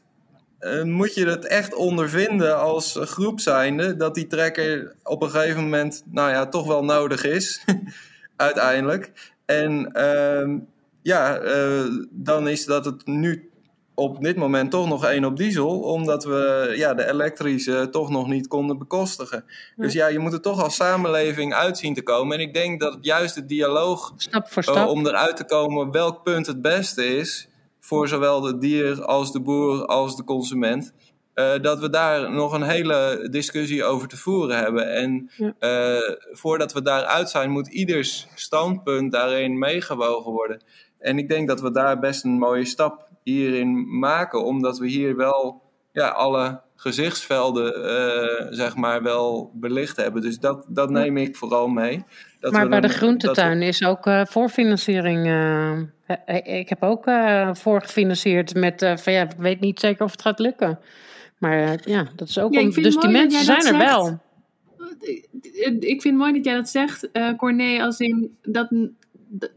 moet je het echt ondervinden als groep zijnde... dat die trekker op een gegeven moment, nou ja, toch wel nodig is. Uiteindelijk. En uh, ja, uh, dan is dat het nu op dit moment toch nog één op diesel, omdat we ja, de elektrische toch nog niet konden bekostigen. Ja. Dus ja, je moet er toch als samenleving uitzien te komen. En ik denk dat juist de dialoog, stap voor stap. Uh, om eruit te komen welk punt het beste is, voor zowel de dier als de boer als de consument. Uh, dat we daar nog een hele discussie over te voeren hebben. En ja. uh, voordat we daaruit zijn, moet ieders standpunt daarin meegewogen worden. En ik denk dat we daar best een mooie stap hierin maken, omdat we hier wel ja, alle gezichtsvelden uh, zeg maar wel belicht hebben. Dus dat, dat neem ik vooral mee. Dat maar bij dan, de groentetuin we... is ook uh, voorfinanciering. Uh, ik heb ook voorgefinancierd met van ja, ik weet niet zeker of het gaat lukken. Maar ja, dat is ook. Ja, om, dus die mensen zijn er wel. Ik vind het mooi dat jij dat zegt, uh, Corné, als in dat.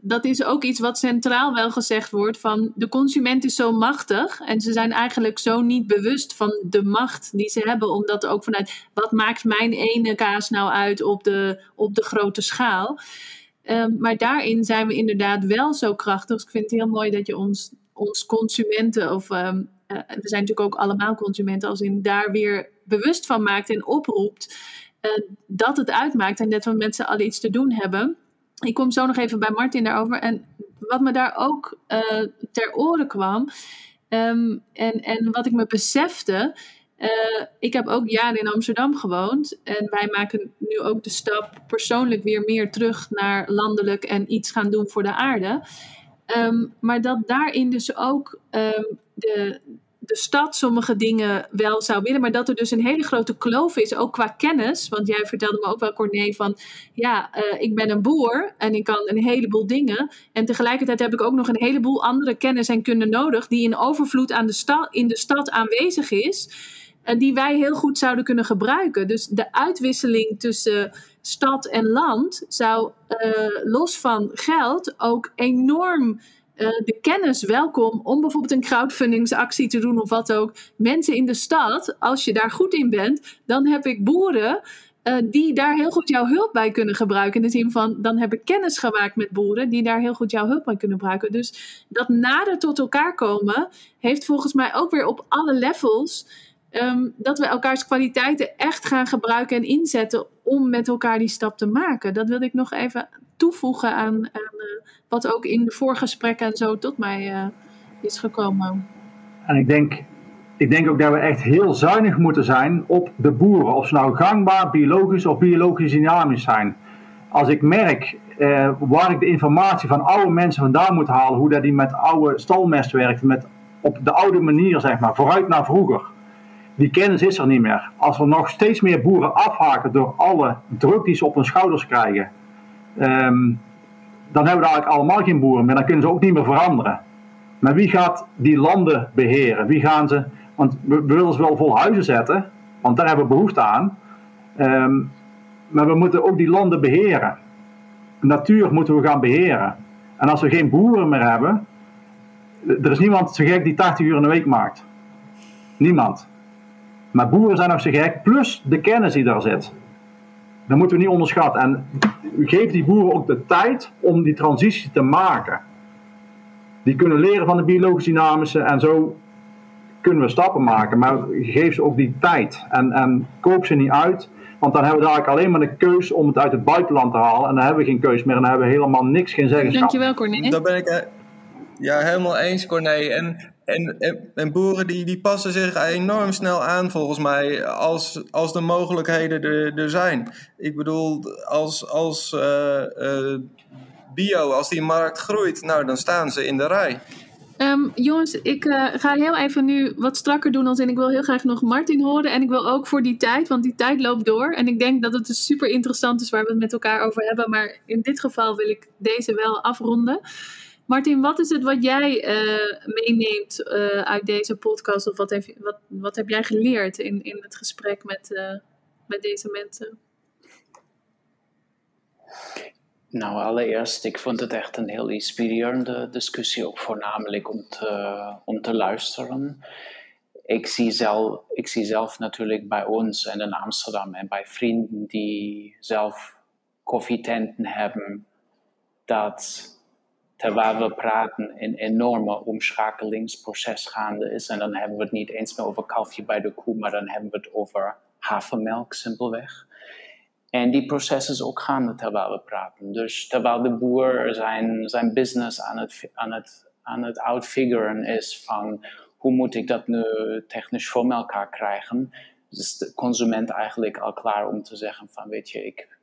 Dat is ook iets wat centraal wel gezegd wordt: van de consument is zo machtig en ze zijn eigenlijk zo niet bewust van de macht die ze hebben, omdat ook vanuit wat maakt mijn ene kaas nou uit op de, op de grote schaal. Um, maar daarin zijn we inderdaad wel zo krachtig. Dus ik vind het heel mooi dat je ons, ons consumenten of um, uh, we zijn natuurlijk ook allemaal consumenten, als in daar weer bewust van maakt en oproept uh, dat het uitmaakt en dat we met z'n allen iets te doen hebben. Ik kom zo nog even bij Martin daarover. En wat me daar ook uh, ter oren kwam, um, en, en wat ik me besefte. ik heb ook jaren in Amsterdam gewoond. En wij maken nu ook de stap persoonlijk weer meer terug naar landelijk en iets gaan doen voor de aarde. Ehm, maar dat daarin dus ook ehm, de, de stad sommige dingen wel zou willen, maar dat er dus een hele grote kloof is, ook qua kennis. Want jij vertelde me ook wel, Corné, van ja, uh, ik ben een boer en ik kan een heleboel dingen. En tegelijkertijd heb ik ook nog een heleboel andere kennis en kunde nodig, die in overvloed aan de sta in de stad aanwezig is. En die wij heel goed zouden kunnen gebruiken. Dus de uitwisseling tussen stad en land zou uh, los van geld ook enorm uh, de kennis welkom om bijvoorbeeld een crowdfundingsactie te doen of wat ook. Mensen in de stad, als je daar goed in bent, dan heb ik boeren uh, die daar heel goed jouw hulp bij kunnen gebruiken. In de zin van, dan heb ik kennis gemaakt met boeren die daar heel goed jouw hulp bij kunnen gebruiken. Dus dat nader tot elkaar komen, heeft volgens mij ook weer op alle levels. Um, dat we elkaars kwaliteiten echt gaan gebruiken en inzetten om met elkaar die stap te maken. Dat wilde ik nog even toevoegen aan, uh, wat ook in de voorgesprekken en zo tot mij uh, is gekomen. En ik denk, ik denk ook dat we echt heel zuinig moeten zijn op de boeren. Of ze nou gangbaar, biologisch of biologisch dynamisch zijn. Als ik merk uh, waar ik de informatie van oude mensen vandaan moet halen, hoe dat die met oude stalmest werkt, met, op de oude manier zeg maar, vooruit naar vroeger. Die kennis is er niet meer. Als er nog steeds meer boeren afhaken door alle druk die ze op hun schouders krijgen, um, dan hebben we eigenlijk allemaal geen boeren meer. Dan kunnen ze ook niet meer veranderen. Maar wie gaat die landen beheren? Wie gaan ze. Want we, willen ze wel vol huizen zetten, want daar hebben we behoefte aan. Um, maar we moeten ook die landen beheren. Natuur moeten we gaan beheren. En als we geen boeren meer hebben, er is niemand zo gek die 80 uur in de week maakt. Niemand. Maar boeren zijn nog zo gek, plus de kennis die daar zit. Dat moeten we niet onderschatten. En geef die boeren ook de tijd om die transitie te maken. Die kunnen leren van de biologische dynamische en zo kunnen we stappen maken. Maar geef ze ook die tijd en, en koop ze niet uit. Want dan hebben we eigenlijk alleen maar de keus om het uit het buitenland te halen. En dan hebben we geen keus meer en dan hebben we helemaal niks, geen zeggenschap. Dankjewel Corné. Daar ben ik eh, ja, helemaal eens Corné. En en, en, en, boeren die, die passen zich enorm snel aan, volgens mij, als, als de mogelijkheden er, er zijn. Ik bedoel, als, als uh, uh, bio, als die markt groeit, nou dan staan ze in de rij. Um, jongens, ik uh, ga heel even nu wat strakker doen als in ik wil heel graag nog Martin horen. En ik wil ook voor die tijd, want die tijd loopt door. En ik denk dat het dus super interessant is waar we het met elkaar over hebben. Maar in dit geval wil ik deze wel afronden. Martin, wat is het wat jij uh, meeneemt uh, uit deze podcast? Of wat heb, wat, wat heb jij geleerd in, in het gesprek met, uh, met deze mensen? Nou, allereerst, ik vond het echt een heel inspirerende discussie, ook voornamelijk om te, om te luisteren. Ik zie, zelf, ik zie zelf natuurlijk bij ons en in Amsterdam en bij vrienden die zelf koffietenten hebben, dat terwijl we praten, een enorme omschakelingsproces gaande is. En dan hebben we het niet eens meer over kalfje bij de koe, maar dan hebben we het over havermelk simpelweg. En die proces is ook gaande terwijl we praten. Dus terwijl de boer zijn, zijn business aan het, aan, het, aan het outfiguren is van hoe moet ik dat nu technisch voor elkaar krijgen, is de consument eigenlijk al klaar om te zeggen van weet je, ik,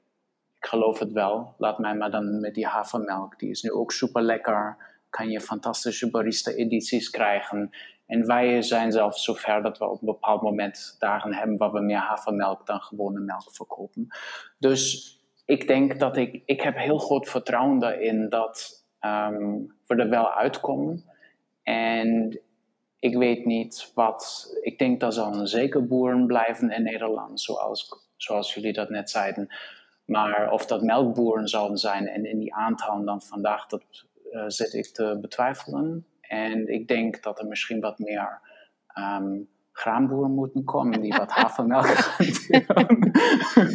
ik geloof het wel. Laat mij maar dan met die havermelk. Die is nu ook super lekker. Kan je fantastische barista-edities krijgen. En wij zijn zelfs zover dat we op een bepaald moment dagen hebben waar we meer havermelk dan gewone melk verkopen. Dus ik denk dat ik, ik heb heel groot vertrouwen daarin dat um, we er wel uitkomen. En ik weet niet wat, ik denk dat er zeker boeren blijven in Nederland, zoals, zoals jullie dat net zeiden. Maar of dat melkboeren zouden zijn en in die aantallen dan vandaag, dat uh, zit ik te betwijfelen. En ik denk dat er misschien wat meer um, graanboeren moeten komen die wat havermelk gaan doen.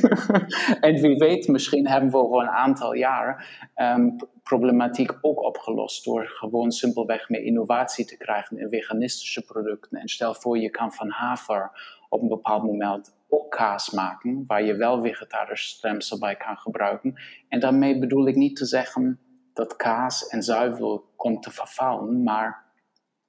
en wie weet, misschien hebben we over een aantal jaar um, problematiek ook opgelost door gewoon simpelweg meer innovatie te krijgen in veganistische producten. En stel voor, je kan van haver op een bepaald moment ook kaas maken, waar je wel vegetarische stemsel bij kan gebruiken. En daarmee bedoel ik niet te zeggen dat kaas en zuivel komt te vervallen, maar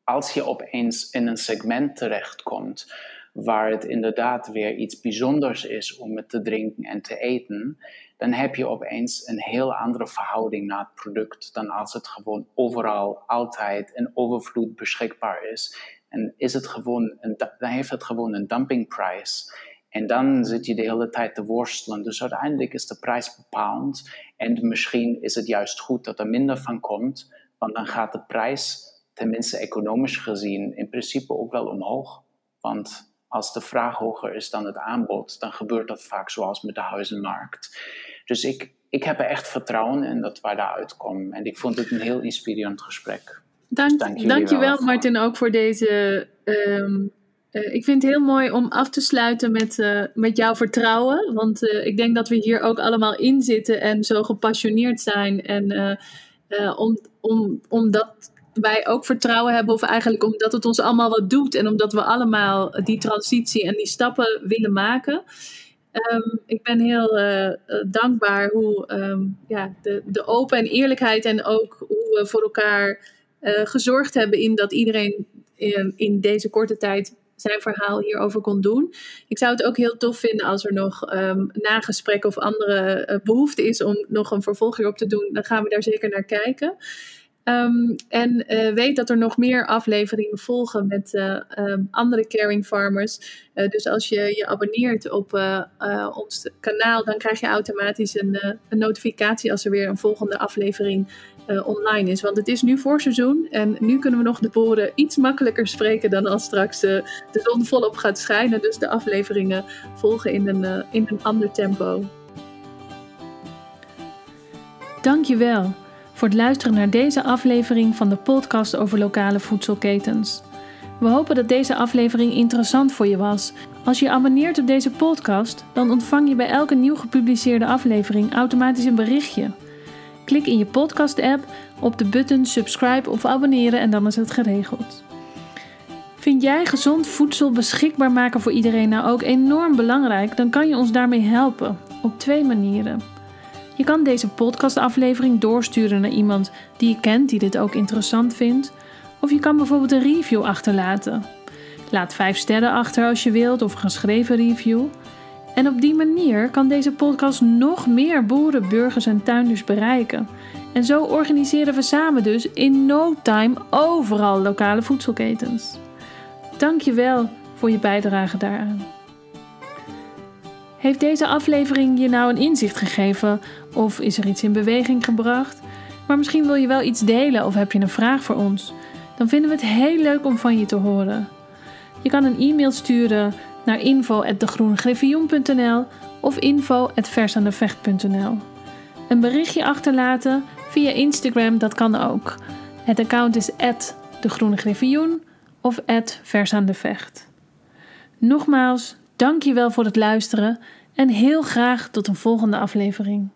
als je opeens in een segment terechtkomt waar het inderdaad weer iets bijzonders is om het te drinken en te eten, dan heb je opeens een heel andere verhouding naar het product dan als het gewoon overal altijd in overvloed beschikbaar is. En is het gewoon een, dan heeft het gewoon een dumpingprijs. En dan zit je de hele tijd te worstelen. Dus uiteindelijk is de prijs bepaald. En misschien is het juist goed dat er minder van komt, want dan gaat de prijs, tenminste economisch gezien, in principe ook wel omhoog. Want als de vraag hoger is dan het aanbod, dan gebeurt dat vaak zoals met de huizenmarkt. Dus ik, ik heb er echt vertrouwen in dat wij daaruit komen. En ik vond het een heel inspirerend gesprek. Dank, dank dankjewel, wel Martin, ook voor deze. Ehm, eh, ik vind het heel mooi om af te sluiten met, uh, met jouw vertrouwen. Want uh, ik denk dat we hier ook allemaal in zitten en zo gepassioneerd zijn. En om, om, omdat wij ook vertrouwen hebben, of eigenlijk omdat het ons allemaal wat doet. En omdat we allemaal die transitie en die stappen willen maken. Um, ik ben heel dankbaar hoe um, ja, de, de open en eerlijkheid en ook hoe we voor elkaar uh, gezorgd hebben in dat iedereen in, in, deze korte tijd zijn verhaal hierover kon doen. Ik zou het ook heel tof vinden als er nog um, nagesprekken of andere uh, behoefte is om nog een vervolg hierop te doen. Dan gaan we daar zeker naar kijken. Um, en uh, weet dat er nog meer afleveringen volgen met andere caring farmers. Dus als je je abonneert op ons kanaal, dan krijg je automatisch een, een, notificatie als er weer een volgende aflevering online is. Want het is nu voorseizoen en nu kunnen we nog de boeren iets makkelijker spreken dan als straks de zon volop gaat schijnen. Dus de afleveringen volgen in een, in een ander tempo. Dankjewel voor het luisteren naar deze aflevering van de podcast over lokale voedselketens. We hopen dat deze aflevering interessant voor je was. Als je abonneert op deze podcast, dan ontvang je bij elke nieuw gepubliceerde aflevering automatisch een berichtje. Klik in je podcast-app op de button subscribe of abonneren en dan is het geregeld. Vind jij gezond voedsel beschikbaar maken voor iedereen nou ook enorm belangrijk? Dan kan je ons daarmee helpen op twee manieren. Je kan deze podcastaflevering doorsturen naar iemand die je kent die dit ook interessant vindt. Of je kan bijvoorbeeld een review achterlaten. Laat 5 sterren achter als je wilt of een geschreven review. En op die manier kan deze podcast nog meer boeren, burgers en tuinders bereiken. En zo organiseren we samen dus in no time overal lokale voedselketens. Dankjewel voor je bijdrage daaraan. Heeft deze aflevering je nou een inzicht gegeven of is er iets in beweging gebracht? Maar misschien wil je wel iets delen of heb je een vraag voor ons? Dan vinden we het heel leuk om van je te horen. Je kan een e-mail sturen naar info.degroengriffioen.nl of info.versaandevecht.nl Een berichtje achterlaten via Instagram, dat kan ook. Het account is @degroenegriffioen of @versaandevecht. Nogmaals, Dank je wel voor het luisteren en heel graag tot een volgende aflevering.